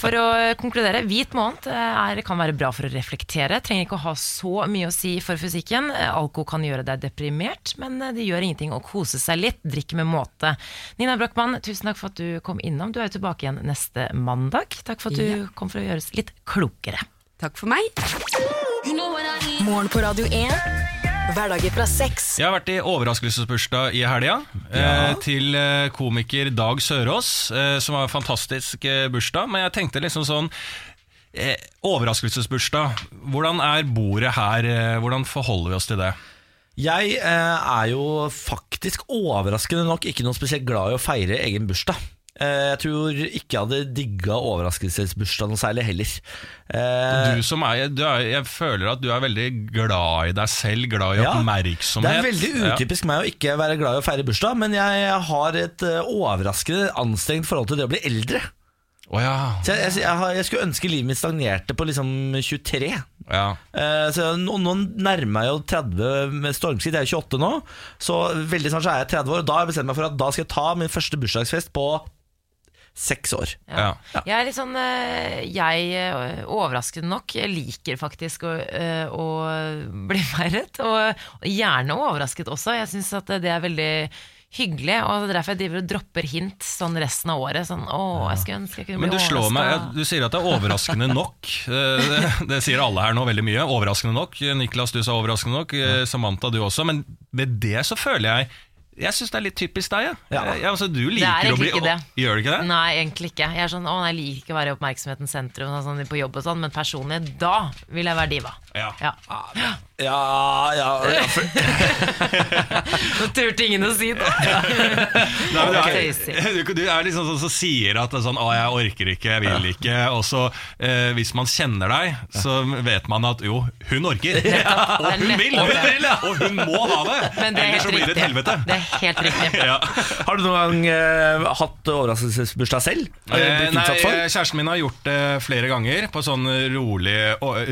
For å konkludere, hvit måned er, kan være bra for å reflektere. Trenger ikke å ha så mye å si for fysikken. Alko kan gjøre deg deprimert, men det gjør ingenting å kose seg litt. Drikk med måte. Nina Brochmann, tusen takk for at du kom innom. Du er jo tilbake igjen neste mandag. Takk for at du Ja. kom for å gjøres litt klokere. Takk for meg. Morgen på Radio 1. Hverdager fra seks. Jeg har vært i overraskelsesbursdag i helga eh, til eh, komiker Dag Sørås, eh, som har en fantastisk eh, bursdag. Men jeg tenkte liksom sånn eh, Overraskelsesbursdag, hvordan er bordet her? Eh, hvordan forholder vi oss til det? Jeg eh, er jo faktisk overraskende nok ikke noe spesielt glad i å feire egen bursdag. Eh, jeg tror ikke jeg hadde digga overraskelsesbursdag noe særlig heller. Eh, Du som er, du er, jeg føler at du er veldig glad i deg selv, glad i Ja, oppmerksomhet. Det er veldig Ja. utypisk meg å ikke være glad i å feire bursdag, men jeg har et eh, overraskende anstrengt forhold til det å bli eldre. Å ja. Så jeg, jeg, jeg, jeg skulle ønske livet mitt stagnerte på liksom 23. ja. Eh, så nå, nå nærmer jeg jo 30 med stormskritt. Jeg er 28 nå, så veldig snart så er jeg 30 år. Og da har jeg bestemt meg for at da skal jeg ta min første bursdagsfest på seks år. Ja. Jeg er litt sånn eh, Jeg, eh, overraskende nok, liker faktisk å, eh, å bli feiret. Og og gjerne overrasket også. Jeg syns at det er veldig hyggelig. Og det er derfor jeg driver og dropper hint sånn resten av året. Sånn, å, jeg skulle ønske jeg kunne bli Men du slår meg, ja, du sier at det er overraskende nok. Eh, Det, det sier alle her nå veldig mye. Overraskende nok. Niklas, du sa overraskende nok. Eh, Samantha, du også. Men med det så føler jeg Jeg syns det er litt typisk deg. Ja. Ja. ja altså, du er liker å bli ikke det. Gjør du ikke det? Nei, egentlig ikke. Jeg er sånn, å, nei, jeg liker ikke å være i oppmerksomhetens sentrum sånn, på jobb og sånn, men personlig, da vil jeg være diva. Ja. Ja. Ja, ja, ja for, Nå turte ingen å si det. Nei, du, er, du, du er liksom sånn som sier at det er sånn, å, jeg orker ikke, jeg vil ikke. Og så, eh, hvis man kjenner deg, så vet man at jo, hun orker. Ja, Og hun vil! Og hun, vil, ja. og hun må ha det! Men det er Ellers så helt blir det et helvete. Det er helt riktig. Ja. har du noen gang eh, hatt overraskelsesbursdag selv? Eh, nei, eh, Kjæresten min har gjort det flere ganger på sånn rolig,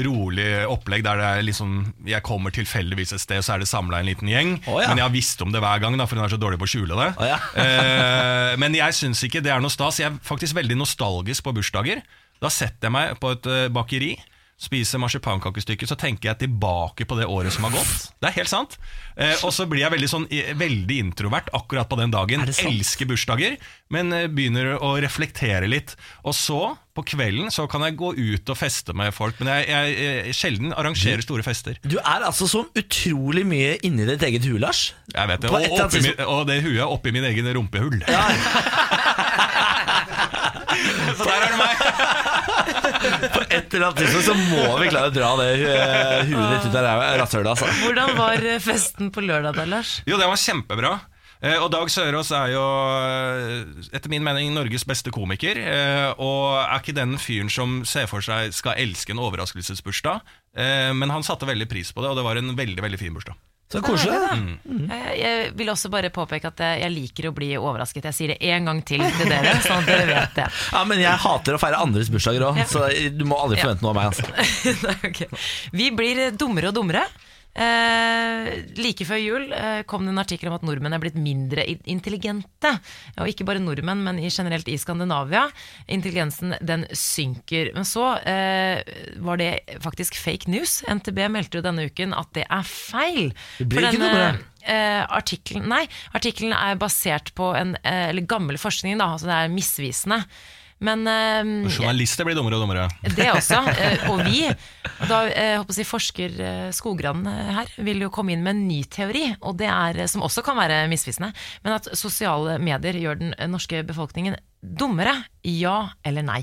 rolig opplegg der det er liksom Jeg kommer tilfeldigvis et sted, så er det samla en liten gjeng. Oh, ja. Men jeg har visst om det hver gang, da, for hun er så dårlig på å skjule det. Oh, ja. eh, men jeg syns ikke det er noe stas. Jeg er faktisk veldig nostalgisk på bursdager. Da setter jeg meg på et eh, bakeri. Spiser marsipankakestykker, så tenker jeg tilbake på det året som har gått. Det er helt sant. Eh, og så blir jeg veldig, sånn, veldig introvert akkurat på den dagen. Er? Elsker bursdager, men eh, begynner å reflektere litt. Og så, på kvelden, så kan jeg gå ut og feste med folk. Men jeg, jeg, jeg sjelden arrangerer store fester. Du er altså så utrolig mye inni ditt eget hue, Lars. Jeg vet det, og, oppi min, og det huet er oppi min egen rumpehull. så der er det meg. På et eller annet tidspunkt så må vi klare å dra det hu- huet ditt ut av rasshølet. Altså. Hvordan var eh, festen på lørdag da, Lars? Jo, det var kjempebra. Eh, Og Dag Sørås er jo eh, etter min mening Norges beste komiker. eh, Og er ikke den fyren som ser for seg skal elske en overraskelsesbursdag. eh, Men han satte veldig pris på det, og det var en veldig veldig fin bursdag. Så koselig. Mm. Jeg, vil også bare påpeke at jeg, liker å bli overrasket. Jeg sier det en gang til til dere, sånn at dere vet det. Ja, Men jeg hater å feire andres bursdager òg, så du må aldri forvente noe av meg. Altså. Nei, ok. Vi blir dummere og dummere. Eh, like før jul eh, kom det en artikkel om at nordmenn er blitt mindre intelligente. Og ikke bare nordmenn, men i generelt i Skandinavia. Intelligensen den synker. Men så eh, var det faktisk fake news. NTB meldte jo denne uken at det er feil. Det blir ikke ikke med det. eh, artikkelen, nei, artikkelen er basert på en eh, eller gammel forskning, da, altså det er misvisende. Men eh, Journalister blir dummere og dummere. det også, eh, og vi. Da eh, håper jeg, Forsker eh, Skogran her vil jo komme inn med en ny teori, og det er, som også kan være misvisende, men at sosiale medier gjør den norske befolkningen dummere. Ja eller nei?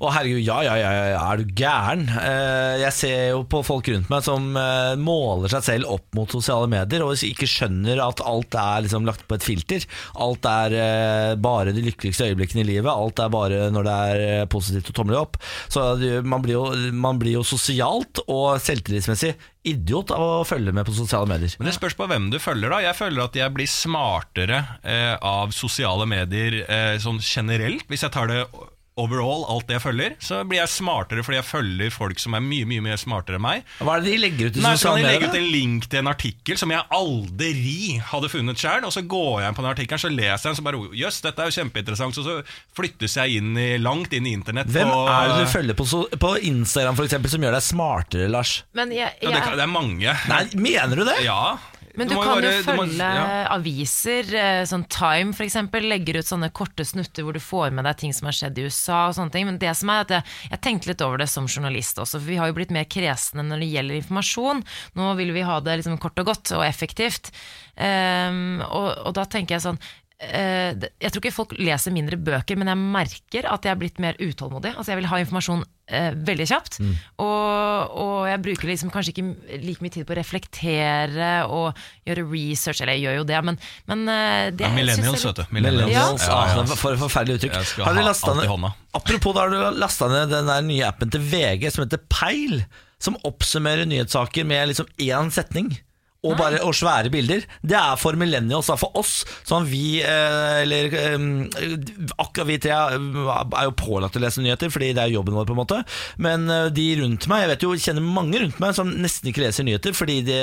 Å herregud, ja, ja, ja, er du gæren? Eh, Jeg ser jo på folk rundt meg som eh, måler seg selv opp mot sosiale medier, og ikke skjønner at alt er liksom lagt på et filter. Alt er eh, bare de lykkeligste øyeblikkene i livet. Alt er bare når det er positivt og tommelig opp. Så man blir, jo, man blir jo sosialt og selvtillitsmessig idiot av å følge med på sosiale medier. Men det spørs på hvem du følger. da Jeg føler at jeg blir smartere av sosiale medier sånn generelt. Hvis jeg tar det overall, alt det jeg følger, så blir jeg smartere fordi jeg følger folk som er mye mye, mye smartere enn meg. Hva er det de legger ut Nei, så kan de legge ut en link til en artikkel som jeg aldri hadde funnet sjøl, og så går jeg inn på den artikkelen, så leser jeg den, så bare Jøss, dette er jo kjempeinteressant. Så, så flyttes jeg inn i, langt inn i internett. Hvem på- er det du følger på, så, på Instagram for eksempel, som gjør deg smartere, Lars? Men, jeg, Ja, det, det er mange. Nei, mener du det? Ja. Men du, du kan bare- jo følge må- ja. aviser, eh, sånn Time f.eks., legger ut sånne korte snutter hvor du får med deg ting som har skjedd i USA og sånne ting. Men det som er at jeg, jeg tenkte litt over det som journalist også, for vi har jo blitt mer kresne når det gjelder informasjon. Nå vil vi ha det liksom kort og godt og effektivt. Um, og, og da tenker jeg sånn eh, jeg tror ikke folk leser mindre bøker, men jeg merker at jeg er blitt mer utålmodig. Altså Jeg vil ha informasjon eh, veldig kjapt. Og, og jeg bruker liksom kanskje ikke like mye tid på å reflektere og gjøre research, eller jeg gjør jo det, men, men eh, det Ja, Millennials, vet du. Millennials, Ja, ja, ah, ja. For et forferdelig uttrykk. Har alt i ned-. Apropos, da har du lasta ned den der nye appen til VG som heter Peil, som oppsummerer nyhetssaker med liksom én setning. Og, bare, og svære bilder. Det er for millennials. da. For oss, som vi eh, Eller eh, akkurat vi tre er jo pålagt å lese nyheter, fordi det er jobben vår, på en måte. Men eh, de rundt meg, jeg vet jo, kjenner mange rundt meg som nesten ikke leser nyheter, fordi de,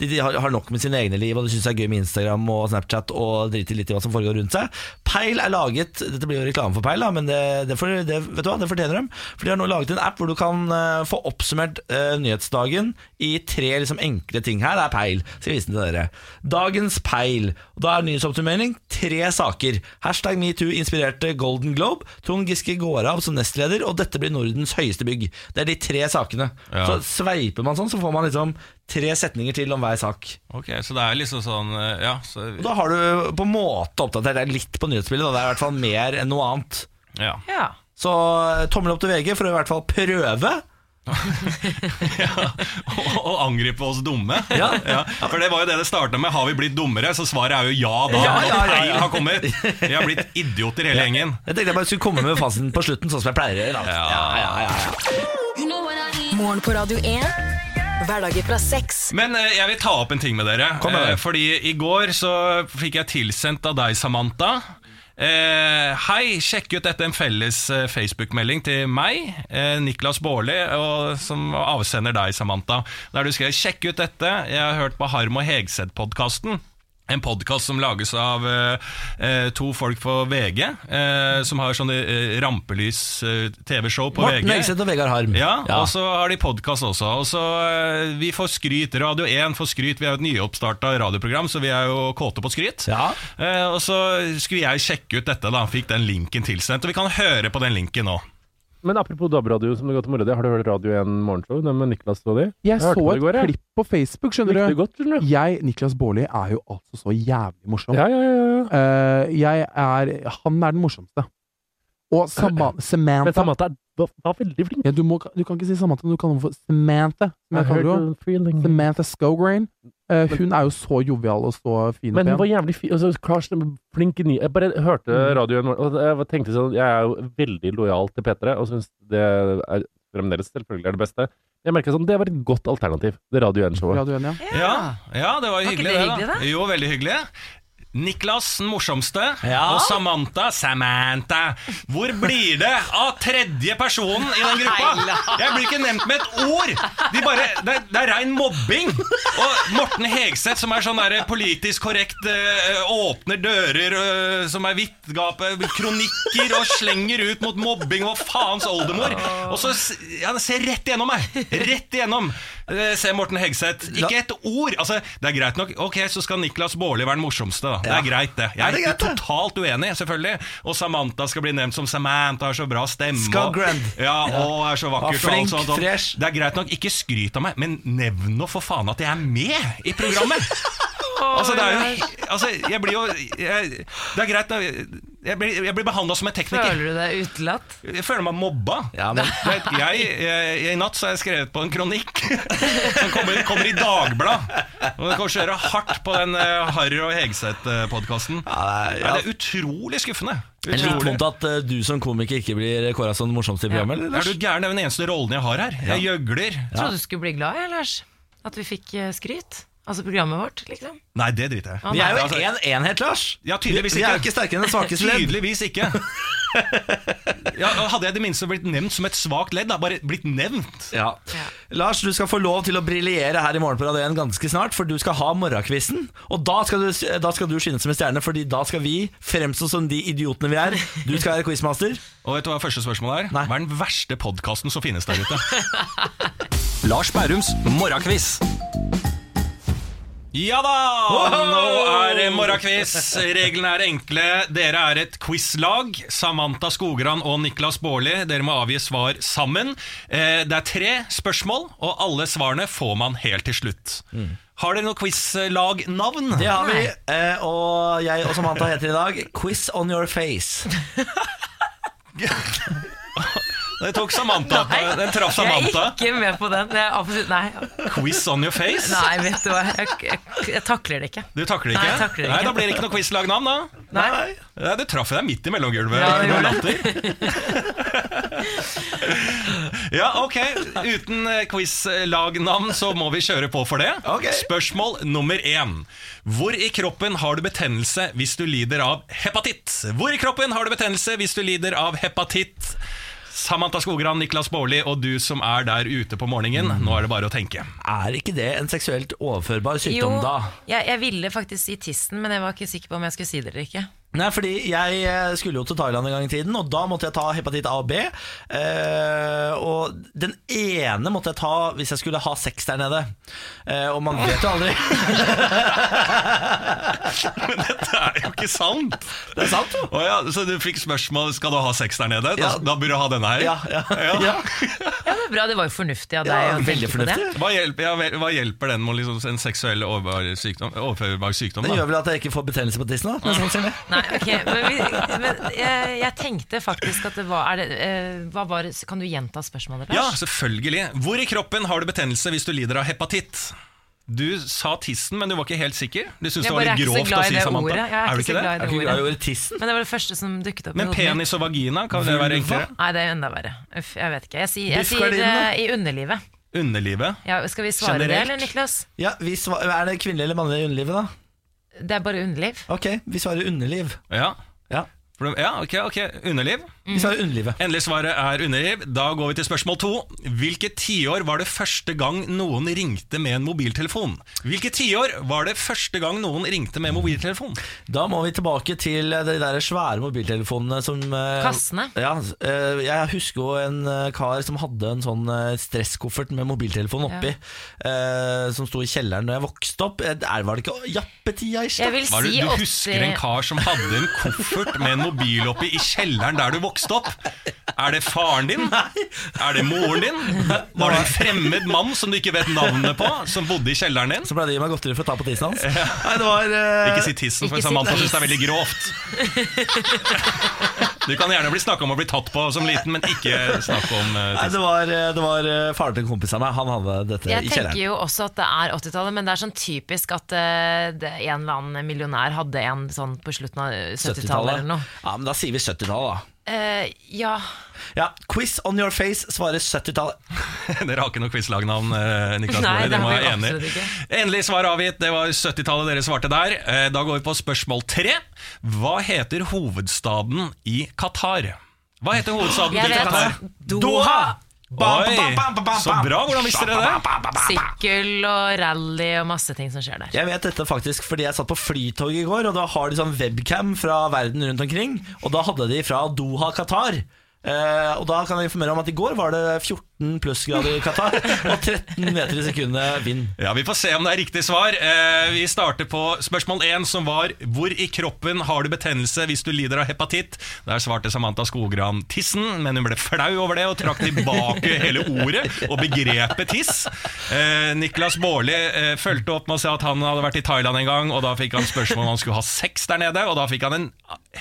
de, de har, nok med sine egne liv, og de syns det er gøy med Instagram og Snapchat, og driter litt i hva som foregår rundt seg. Peil er laget Dette blir jo reklame for Peil, da, men det, det, for, det, vet du hva, det fortjener dem. For de har nå laget en app hvor du kan eh, få oppsummert uh, nyhetsdagen i tre liksom, enkle ting. Her Det er Peil. Jeg vise den til dere. Dagens Peil. Og Da er nyhetsoppsummering tre saker. Hashtag metoo inspirerte Golden Globe. Trond Giske går av som nestleder, og dette blir Nordens høyeste bygg. Det er de tre sakene. Ja. Så sveiper man sånn, så får man liksom tre setninger til om hver sak. Ok, Så det er liksom sånn eh, Ja, så, Og da har du på en måte oppdatert deg litt på nyhetsbildet. Da. Det er i hvert fall mer enn noe annet. ja. Ja. Så eh, tommel opp til VG for å i hvert fall prøve. og, og angripe oss dumme. Ja. For det var jo det det starta med. Har vi blitt dummere? Så svaret er jo ja da. Ja, ja, ja, ja. Peil har kommet. Vi har blitt idioter hele gjengen. Jeg tenkte jeg bare skulle komme med fasiten på slutten, sånn som jeg pleier å gjøre. Ja. Ja, ja, ja, ja. Morgen på Radio 1. Hverdager fra. Men eh, jeg vil ta opp en ting med dere. Kom med. Eh, fordi i går så fikk jeg tilsendt av deg, Samantha. Eh, hei, sjekk ut dette en felles eh, Facebook-melding til meg, eh, Niklas Baarli, som avsender deg, Samantha. Der du skrev 'sjekk ut dette', jeg har hørt på Harm og Hegseth-podkasten. En podkast som lages av eh, eh, to folk på VG, eh, som har sånne eh, rampelys-TV-show på Morten VG. Hegseth og Vegard Harm. Ja, og så har de podkast også. Og så eh, Vi får skryt. Radio 1 får skryt. Vi er jo et nyoppstarta radioprogram, så vi er jo kåte på skryt. Ja. Eh, og så skulle jeg sjekke ut dette, da. Fikk den linken tilsendt. Og vi kan høre på den linken nå. Men apropos DAB-radio, som det går til moro, har du hørt Radio 1 morgenshow? Med Niklas og de? Jeg jeg så et går, klipp på Facebook, skjønner du. godt, skjønner du. Jeg, Niklas Baarli, er jo altså så jævlig morsom. Ja, ja, ja. ja. Uh, jeg er Han er den morsomste. Og Sama Men Samantha Samantha er- var, veldig flink. ja, du, må, du kan ikke si Samantha, du kaller henne for Samantha. Som jeg kaller henne. feeling. Samantha Skograin. Uh, hun er jo så jovial og så fin og Men hun var jævlig fin. Altså, Karsten, flink i ny... Jeg bare hørte Mm. radioen, og jeg tenkte sånn Jeg er jo veldig lojal til P3, og syns det er fremdeles selvfølgelig er det beste. Jeg merket sånn, Det var et godt alternativ, det Radio 1-showet. Radio 1, ja. Ja, ja det var jo Var hyggelig, det det, hyggelig, da. da? Jo, veldig hyggelig. Niklas, den morsomste, Ja. og Samantha Samantha. Hvor blir det av tredje personen i den gruppa? Jeg blir ikke nevnt med et ord! De bare, det, det er rein mobbing. Og Morten Hegseth, som er sånn der politisk korrekt, eh, åpner dører eh, som er vidtgapet, kronikker og slenger ut mot mobbing og faens oldemor. Og så ja, ser rett igjennom meg! Rett igjennom! Eh, Se Morten Hegseth. Ikke et ord! Altså, det er greit nok. Ok, så skal Niklas Baarli være den morsomste, da. Det er greit, det. Jeg Er er, det greit, det? totalt uenig, selvfølgelig. Og Samantha skal bli nevnt som Samantha, har så bra stemme. Skogran. Og, ja, og er så vakker. Flink, og alt sånt. fresh. Det er greit nok, ikke skryt av meg, men nevn nå for faen at jeg er med i programmet! Altså, det er jo altså, Jeg blir jo jeg, Det er greit, da. Jeg blir, jeg blir behandla som en tekniker. Føler du deg utelatt? Jeg føler meg mobba. Ja, men- vet, jeg, jeg, I natt så har jeg skrevet på en kronikk som kommer, kommer i Dagbladet. Og det kommer til å kjøre hardt på den uh, Harry og Hegseth-podkasten. Ja, det ja. Det er utrolig skuffende. Utrolig. det litt vondt at uh, du som komiker ikke blir kåra som den morsomste i programmet? Ja. Er du gæren? Det er den eneste rollen jeg har her. Jeg gjøgler. Jeg trodde du skulle bli glad, jeg, Lars. At vi fikk uh, skryt. Altså programmet vårt, liksom. Nei, det driter jeg i. Vi er jo Altså, en enhet, Lars. Ja, tydeligvis ikke. vi er jo ikke. sterkere enn det svakeste ledd. Tydeligvis ikke. Ja, hadde jeg i det minste blitt nevnt som et svakt ledd, da, bare blitt nevnt. Ja. Lars, du skal få lov til å briljere her i morgen på Radio 1 ganske snart, for du skal ha morgenkvisten. Og da skal, du, da skal du skinne som en stjerne, Fordi da skal vi fremstå som de idiotene vi er. Du skal være quizmaster. Og vet du hva første spørsmål er? Nei. Hva er den verste podkasten som finnes der ute? Lars Bærums morgenkviss. Ja da! Nå er det morgenquiz. Reglene er enkle. Dere er et quizlag. Samantha Skogran og Niklas Baarli. Dere må avgi svar sammen. Eh, Det er tre spørsmål, og alle svarene får man helt til slutt. Har dere noe quizlagnavn? Det har vi. eh, Og jeg og Samantha heter i dag Quiz on your face. Det tok Samantha. Den traff Jeg er ikke med på den. Er absolutt, nei. Quiz on your face? nei, vet du hva. Jeg, jeg, jeg takler det ikke. Du takler det Nei, ikke? jeg takler det Nei, ikke. Da blir det ikke noe quizlagnavn, da. Nei. nei. Du traff deg midt i mellomgulvet. Ja, det gjorde latter. ja, ok. Uten quiz-lagnavn så må vi kjøre på for det. Okay. Spørsmål nummer én. Hvor i kroppen har du betennelse hvis du lider av hepatitt? Hvor i kroppen har du betennelse hvis du lider av hepatitt? Samantha Skogran, Niklas Baarli og du som er der ute på morgenen. Nå er det bare å tenke. Er ikke det en seksuelt overførbar sykdom, Jo, da? jeg, jeg ville faktisk si tissen, men jeg var ikke sikker på om jeg skulle si det eller ikke. Nei, fordi jeg eh, skulle jo til Thailand en gang i tiden, og da måtte jeg ta hepatitt A og B. Eh, og den ene måtte jeg ta hvis jeg skulle ha sex der nede. Eh, og man vet jo aldri. Men dette er jo ikke sant! Det er sant, jo. oh, ja, så du fikk spørsmål skal du ha sex der nede? Da, Ja. da burde du ha denne her? Ja, ja, Ja. ja. Var bra, det var jo fornuftig av deg Ja, å tenke veldig på det. fornuftig. Hva hjelper, ja, vel- hva hjelper den med liksom en seksuell overførbar sykdom? Overførbar sykdom Det da? gjør vel at jeg ikke får betennelse på tissen? da? mest sannsynlig. Nei, ok, men, vi, men jeg, jeg tenkte faktisk at det var, er det, uh, hva var Kan du gjenta spørsmålet, Ja, selvfølgelig. Hvor i kroppen har du betennelse hvis du lider av hepatitt? Du sa tissen, men du var ikke helt sikker. Du syntes det var er litt grovt å si, det Samantha. ordet. Jeg er er ikke så ikke det? glad i Er det ordet. tissen? Men det var det første som dukket opp. Men penis og vagina, kan det være enklere? Nei, det er enda verre. Uff, jeg vet ikke. Jeg, sier- jeg sier eh, i underlivet. Underlivet? Ja, skal vi svare det, eller, Niklas? Ja, vi sva- Er det kvinnelig eller mannlig i underlivet, da? Det er bare underliv. Ok, vi svarer underliv. Ja. Ja, For det- ja, ok, ok. Underliv? vi sa underlivet. Endelig svaret er underliv. Da går vi til spørsmål to. Hvilket tiår var det første gang noen ringte med en mobiltelefon? Hvilket tiår var det første gang noen ringte med mobiltelefon? Da må vi tilbake til de der svære mobiltelefonene som eh, Kassene. Ja, eh, Jeg husker jo en eh, kar som hadde en sånn eh, stresskoffert med mobiltelefon oppi, eh, som sto i kjelleren da jeg vokste opp. Eh, Der var det ikke jappetida, Jeg vil Var det, si du 80 husker en kar som hadde en koffert med en mobil oppi i kjelleren der du vokste opp? Er det faren din? Er det moren din? Var det en fremmed mann som du ikke vet navnet på, som bodde i kjelleren din? Så pleide de å gi meg godteri for å ta på tissen hans. Nei, det var uh... Ikke si tissen, for hvis si mann syns det er veldig grovt. Du kan gjerne bli snakka om å bli tatt på som liten, men ikke snakke om uh, Nei, det var, eh, det var eh, faren til en kompis av meg. Han hadde dette Jeg i tenker jo også at det er 80-tallet, men det er sånn typisk at det, en eller annen millionær hadde en sånn på slutten av 70-tallet eller noe. Ja, men da sier vi 70-tallet, da. Eh, ja. Ja, Quiz on your face svarer 70-tallet. Dere har ikke noe quizlagnavn, eh, Niklas Baarli. det må jeg enig. Endelig svar avgitt. Det var 70-tallet dere svarte der. Eh, Da går vi på spørsmål tre. Hva heter hovedstaden i Qatar? Hva heter hovedstaden vet Qatar? Doha. Oi, så bra. Hvordan visste dere det? Sykkel og rally og masse ting som skjer der. Jeg vet dette faktisk fordi jeg satt på flytog i går, og da har de sånn webcam fra verden rundt omkring. Og da hadde de fra Doha, Qatar. Eh, og da kan jeg informere om at i går var det 14 plussgrader i Qatar og 13 meter i sekundet vind. Ja, Vi får se om det er riktig svar. Eh, vi starter på spørsmål 1, som var Hvor i kroppen har du betennelse hvis du lider av hepatitt? Der svarte Samantha Skogran tissen, men hun ble flau over det og trakk tilbake hele ordet og begrepet tiss. Eh, Niklas Baarli eh, fulgte opp med å si at han hadde vært i Thailand en gang, og da fikk han spørsmål om han skulle ha sex der nede, og da fikk han en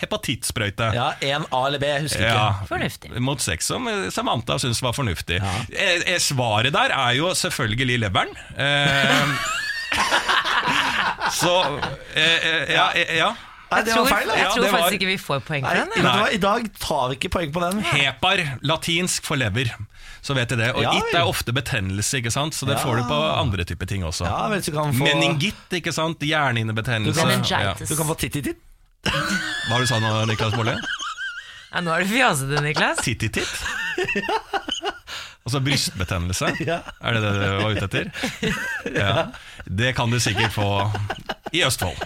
hepatittsprøyte. Ja, en A eller B, jeg husker ikke. Ja, Fornuftig. Mot sex som Samantha syntes var fornuftig. Eh, eh, svaret der er jo selvfølgelig leveren. Eh, så eh, eh, ja, eh, ja. Nei, det tror, var feil. da. jeg Ja, tror faktisk ikke vi får poeng for den. I dag tar vi ikke poeng på den. Hepar, latinsk for lever. Så vet jeg det. Og Ja, it er ofte betennelse, ikke sant? så det Ja. får du på andre typer ting også. Ja, vel, du kan få, Meningitt, ikke sant? Hjernehinnebetennelse. Du ja. Du kan få titt-titt. Hva var det du sa nå, Niklas Molle? Ja, nå er du fjasete, Niklas. Tittititt? Altså brystbetennelse? Ja. Er det det du var ute etter? Ja. Det kan du sikkert få i Østfold.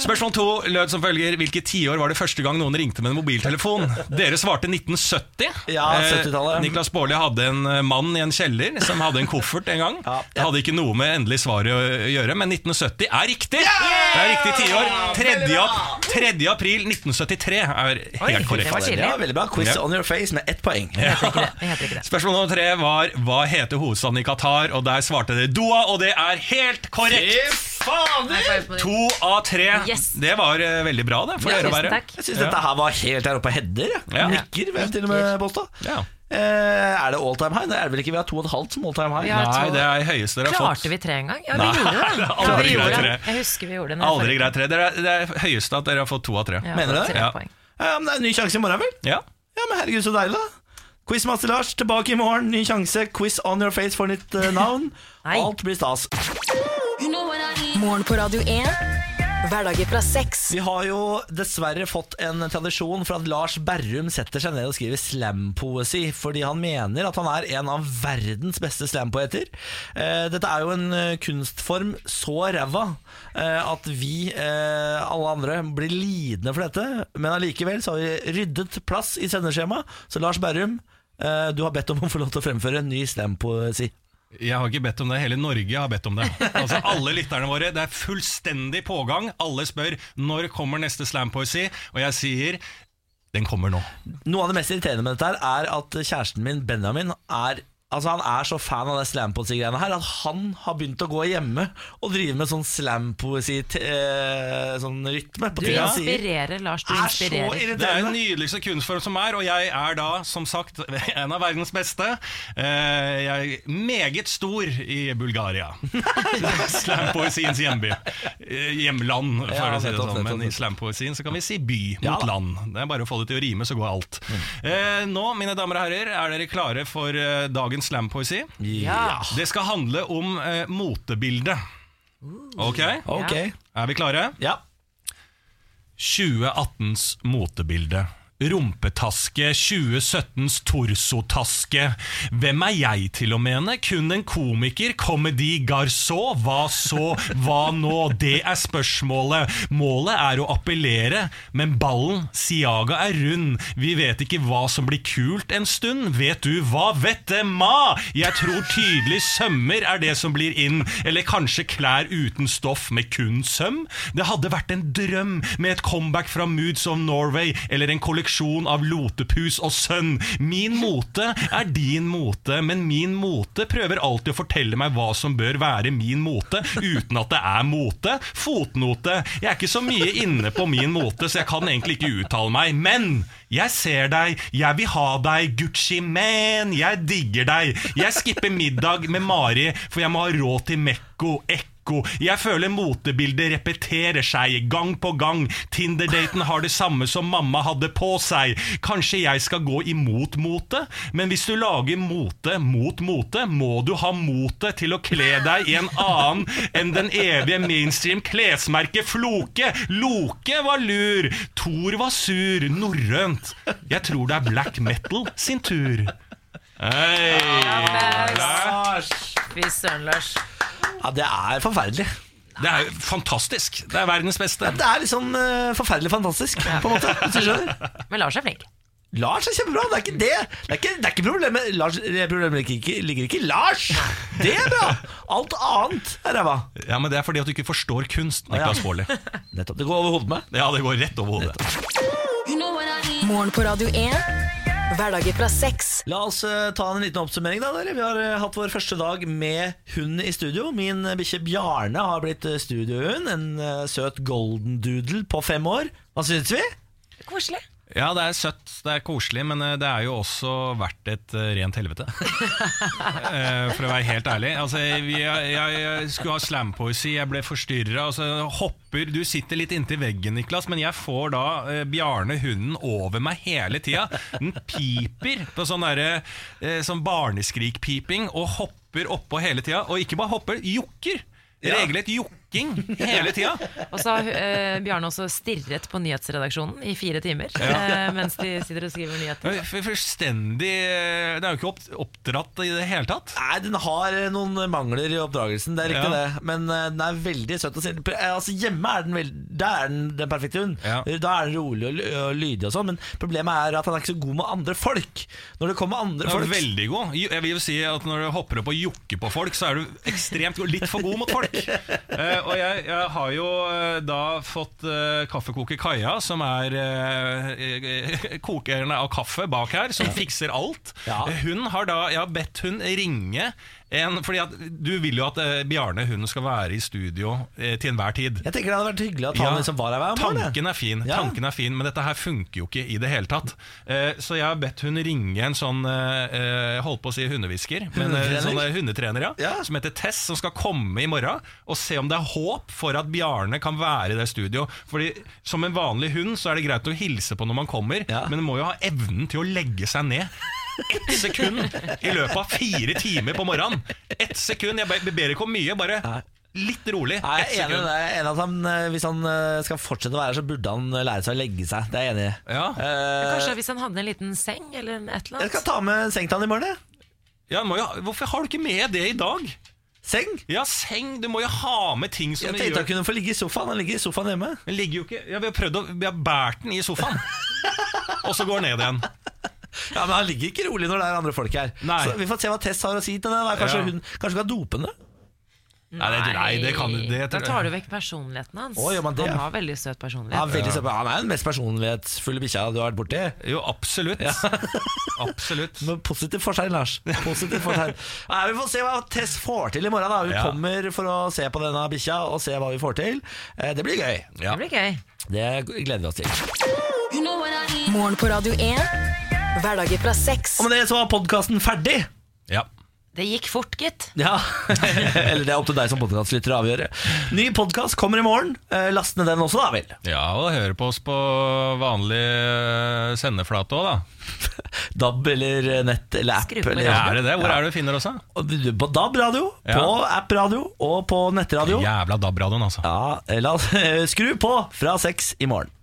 Spørsmål to lød som følger Hvilket tiår var det første gang noen ringte med en mobiltelefon? Dere svarte 1970. Ja, Eh, 70-tallet. Niklas Baarli hadde en eh, mann i en kjeller som hadde en koffert en gang. Ja. Det hadde ikke noe med endelig svaret å gjøre, men 1970 er riktig! Det er riktig tiår. 3. ap- 3. april 1973 er Oi, helt korrekt. det var. Ja, veldig bra. Quiz on your face med ett poeng. Spørsmål nummer tre var hva heter hovedstaden i Qatar, og der svarte dere Doha, og det er helt korrekt! To av tre. Yes. Det var eh, veldig bra, det, for Ja, dere å tusen være. takk. Jeg syns dette her var helt der oppe på header. jeg. Ja. Nikker, vil jeg til og med påstå. Ja. Eh, er det all time high? Det er det vel ikke. Vi har to og et halvt som all time high. Nei, det er høyeste dere har fått. Klarte vi tre en gang? Ja, vi Nei, gjorde det. det er Ja, vi gjorde greit det. tre. Jeg husker vi gjorde det. når Aldri greit tre. Det er, det er høyeste at dere har fått to av tre. Ja, Mener du det? tre Ja. poeng. Ja, men det er en ny sjanse i morgen, vel? Ja. Ja, men herregud, så deilig, da. Quizmaster Lars tilbake i morgen. Ny sjanse. Quiz on your face for nytt uh, navn. Alt blir stas. Morgen på Radio 1. Hverdager fra seks. Vi har jo dessverre fått en tradisjon for at Lars Berrum setter seg ned og skriver slampoesi, fordi han mener at han er en av verdens beste slampoeter. Eh, dette er jo en eh, kunstform så ræva eh, at vi, eh, alle andre, blir lidende for dette. Men allikevel så har vi ryddet plass i sendeskjemaet, så Lars Berrum, du har bedt om å få lov til å fremføre en ny slampoesi. Jeg har ikke bedt om det, hele Norge har bedt om det. Altså Alle lytterne våre, det er fullstendig pågang. Alle spør når kommer neste slampoesi, og jeg sier den kommer nå. Noe av det mest irriterende med dette her er at kjæresten min, Benjamin, er Altså Han er så fan av det slampoesi-greiene her at han har begynt å gå hjemme og drive med sånn slampoesi eh, Sånn rytme på Du ting han sier. inspirerer, Lars. Du Er så inspirerer. Det er den nydeligste kunstform som er, og jeg er da, som sagt, en av verdens beste. Eh, Jeg er meget stor i Bulgaria. Slampoesiens hjemby. Eh, Hjemland, for Ja, å si det sånn. Men i slampoesien så kan vi si by mot ja, land. Det er bare å få det til å rime, så går alt. Eh, Nå, mine damer og herrer, er dere klare for eh, dagens slampoesi? Ja. Det skal handle om eh, motebildet. Ok, Ok. er vi klare? Ja. 2018s motebilde. Rumpetaske, 2017s torsotaske. Hvem er jeg til å mene? Kun en komiker? Comedy garçon? Hva så? Hva nå? Det er spørsmålet. Målet er å appellere, men ballen, Siaga, er rund. Vi vet ikke hva som blir kult en stund. Vet du hva? Vette ma! Jeg tror tydelig sømmer er det som blir inn, eller kanskje klær uten stoff med kun søm? Det hadde vært en drøm med et comeback fra Moods of Norway, eller en kolleksjon av Lotepus og Sønn. Min mote er din mote, men min mote prøver alltid å fortelle meg hva som bør være min mote, uten at det er mote. Fotnote. Jeg er ikke så mye inne på min mote, så jeg kan egentlig ikke uttale meg. Men jeg ser deg, jeg vil ha deg, Gucci man, jeg digger deg. Jeg skipper middag med Mari, for jeg må ha råd til Mekko, Ekko fiasko. Jeg føler motebildet repeterer seg gang på gang. Tinder-daten har det samme som mamma hadde på seg. Kanskje jeg skal gå imot mote? Men hvis du lager mote mot mote, må du ha motet til å kle deg i en annen enn den evige mainstream klesmerket Floke. Loke var lur, Thor var sur, norrønt. Jeg tror det er black metal sin tur. Hei, Lars. Fy søren, Lars. Ja, det er forferdelig. Det er jo fantastisk. Det er verdens beste. Det er liksom uh, forferdelig fantastisk, på en måte. Hvis du skjønner. Men Lars er flink. Lars er kjempebra, det er ikke det. Det er ikke, det er ikke problemet. Lars, det problemet ligger ikke, ligger ikke i Lars. Det er bra. Alt annet er ræva. Ja, men Det er fordi at du ikke forstår kunst, Niklas Baarli. Nettopp. Det går over hodet med. Ja, det går rett over hodet. Morgen på Radio 1. Hverdager fra sex. La oss eh, ta en liten oppsummering. da dere. Vi har eh, hatt vår første dag med hund i studio. Min eh, bikkje Bjarne har blitt studiohund. En søt golden doodle på fem år. Hva syns vi? Koselig. Ja, det er søtt, det er koselig, men eh, det er jo også verdt et eh, rent helvete. Eh, For å være helt ærlig. Altså, jeg, jeg, jeg skulle ha slampoesi, jeg ble forstyrra. Altså, hopper Du sitter litt inntil veggen, Niklas, men jeg får da eh, Bjarne, hunden, over meg hele tida. Den piper på sånn der, eh, sånn barneskrikpiping og hopper oppå hele tida. Og ikke bare hopper, jokker! Regelrett jokking hele tida. Og så har eh, Bjarne også stirret på nyhetsredaksjonen i fire timer eh, mens de sitter og skriver nyheter. Fullstendig Den er jo ikke opp, oppdratt i det hele tatt. Nei, Den har eh, noen mangler i oppdragelsen, det er riktig Ja. det. Men uh, den er veldig søt. Eh, Altså, hjemme er den, veld... Der er den den perfekte hunden. Ja. Da er den rolig og, og lydig og sånn. Men problemet er at han er ikke så god med andre folk. Når det kommer andre Den er folk veldig god. Jeg vil jo si at Når du hopper opp og jokker på folk, så er du ekstremt god. Litt for god mot folk. Eh, og jeg, jeg har jo eh, da fått uh, kaffekoker Kaja, som er eh, eh, kokeren av kaffe bak her, som fikser alt. Eh, Hun har da Jeg har bedt hun ringe en Fordi at du vil jo at eh, Bjarne hun skal være i studio eh, til enhver tid. Jeg tenker det hadde vært hyggelig at han Ja, liksom var her hver morgen. Tanken er fin, Ja. tanken er fin men dette her funker jo ikke i det hele tatt. Eh, så jeg har bedt hun ringe en sånn eh, eh, holdt på å si hundehvisker, men eh, Hundetrener? sånn eh, hundetrener, ja, Ja. som heter Tess, som skal komme i morgen og se om det er håp for at Bjarne kan være i det studio. Fordi Som en vanlig hund så er det greit å hilse på når man kommer, Ja. men den må jo ha evnen til å legge seg ned. Ett sekund i løpet av fire timer på morgenen. Ett sekund, Jeg ber- ikke om mye, bare litt rolig. Nei, jeg er enig sekund. med deg. Er at han, eh, Hvis han eh, skal fortsette å være her, så burde han eh, lære seg å legge seg. Det er jeg enig i. Ja. Uh, Kanskje hvis han hadde en liten seng eller et eller annet. jeg skal ta med seng til han i morgen. jeg. Ja, må jo, hvorfor har du ikke med det i dag? Seng? Ja, seng. Du må jo ha med ting som Jeg tenkte han kunne få ligge i sofaen. Han ligger i sofaen hjemme. Den ligger jo ikke ja, Vi har prøvd å Vi har båret den i sofaen. Og så går den ned igjen. Ja, Men han ligger ikke rolig når det er andre folk her. Nei. Så Vi får se hva Tess har å si til det. Kanskje Ja. hun kanskje kan dope henne? Nei, det, nei, det kan det, Da tar du vekk personligheten hans. Oh, ja, det, han har veldig søt Ja, personlighet. veldig søt. Han er den mest personlighetsfulle bikkja du har vært borti. Jo, absolutt. Absolutt. Men positiv forskjell, Lars. Positiv forskjell. Nei, vi får se hva Tess får til i morgen. da Hun Ja. kommer for å se på denne bikkja og se hva vi får til. Eh, Det blir gøy. Ja. Det blir gøy. Det gleder vi oss til. Morgen på Radio 1. Hverdager fra seks. Og med det så var podkasten ferdig. Ja. Det gikk fort, gitt. Ja, Eller det er opp til deg som podkastlytter å avgjøre. Ny podkast kommer i morgen. Eh, Last ned den også, da vel. ja, og høre på oss på vanlig eh, sendeflate òg, da. DAB eller nett eller app. Eller, Ja, er det det? Hvor er det du finner oss, da? På DAB-radio, Ja. på app-radio og på nettradio. Jævla DAB-radioen, altså. Ja, la skru på fra seks i morgen.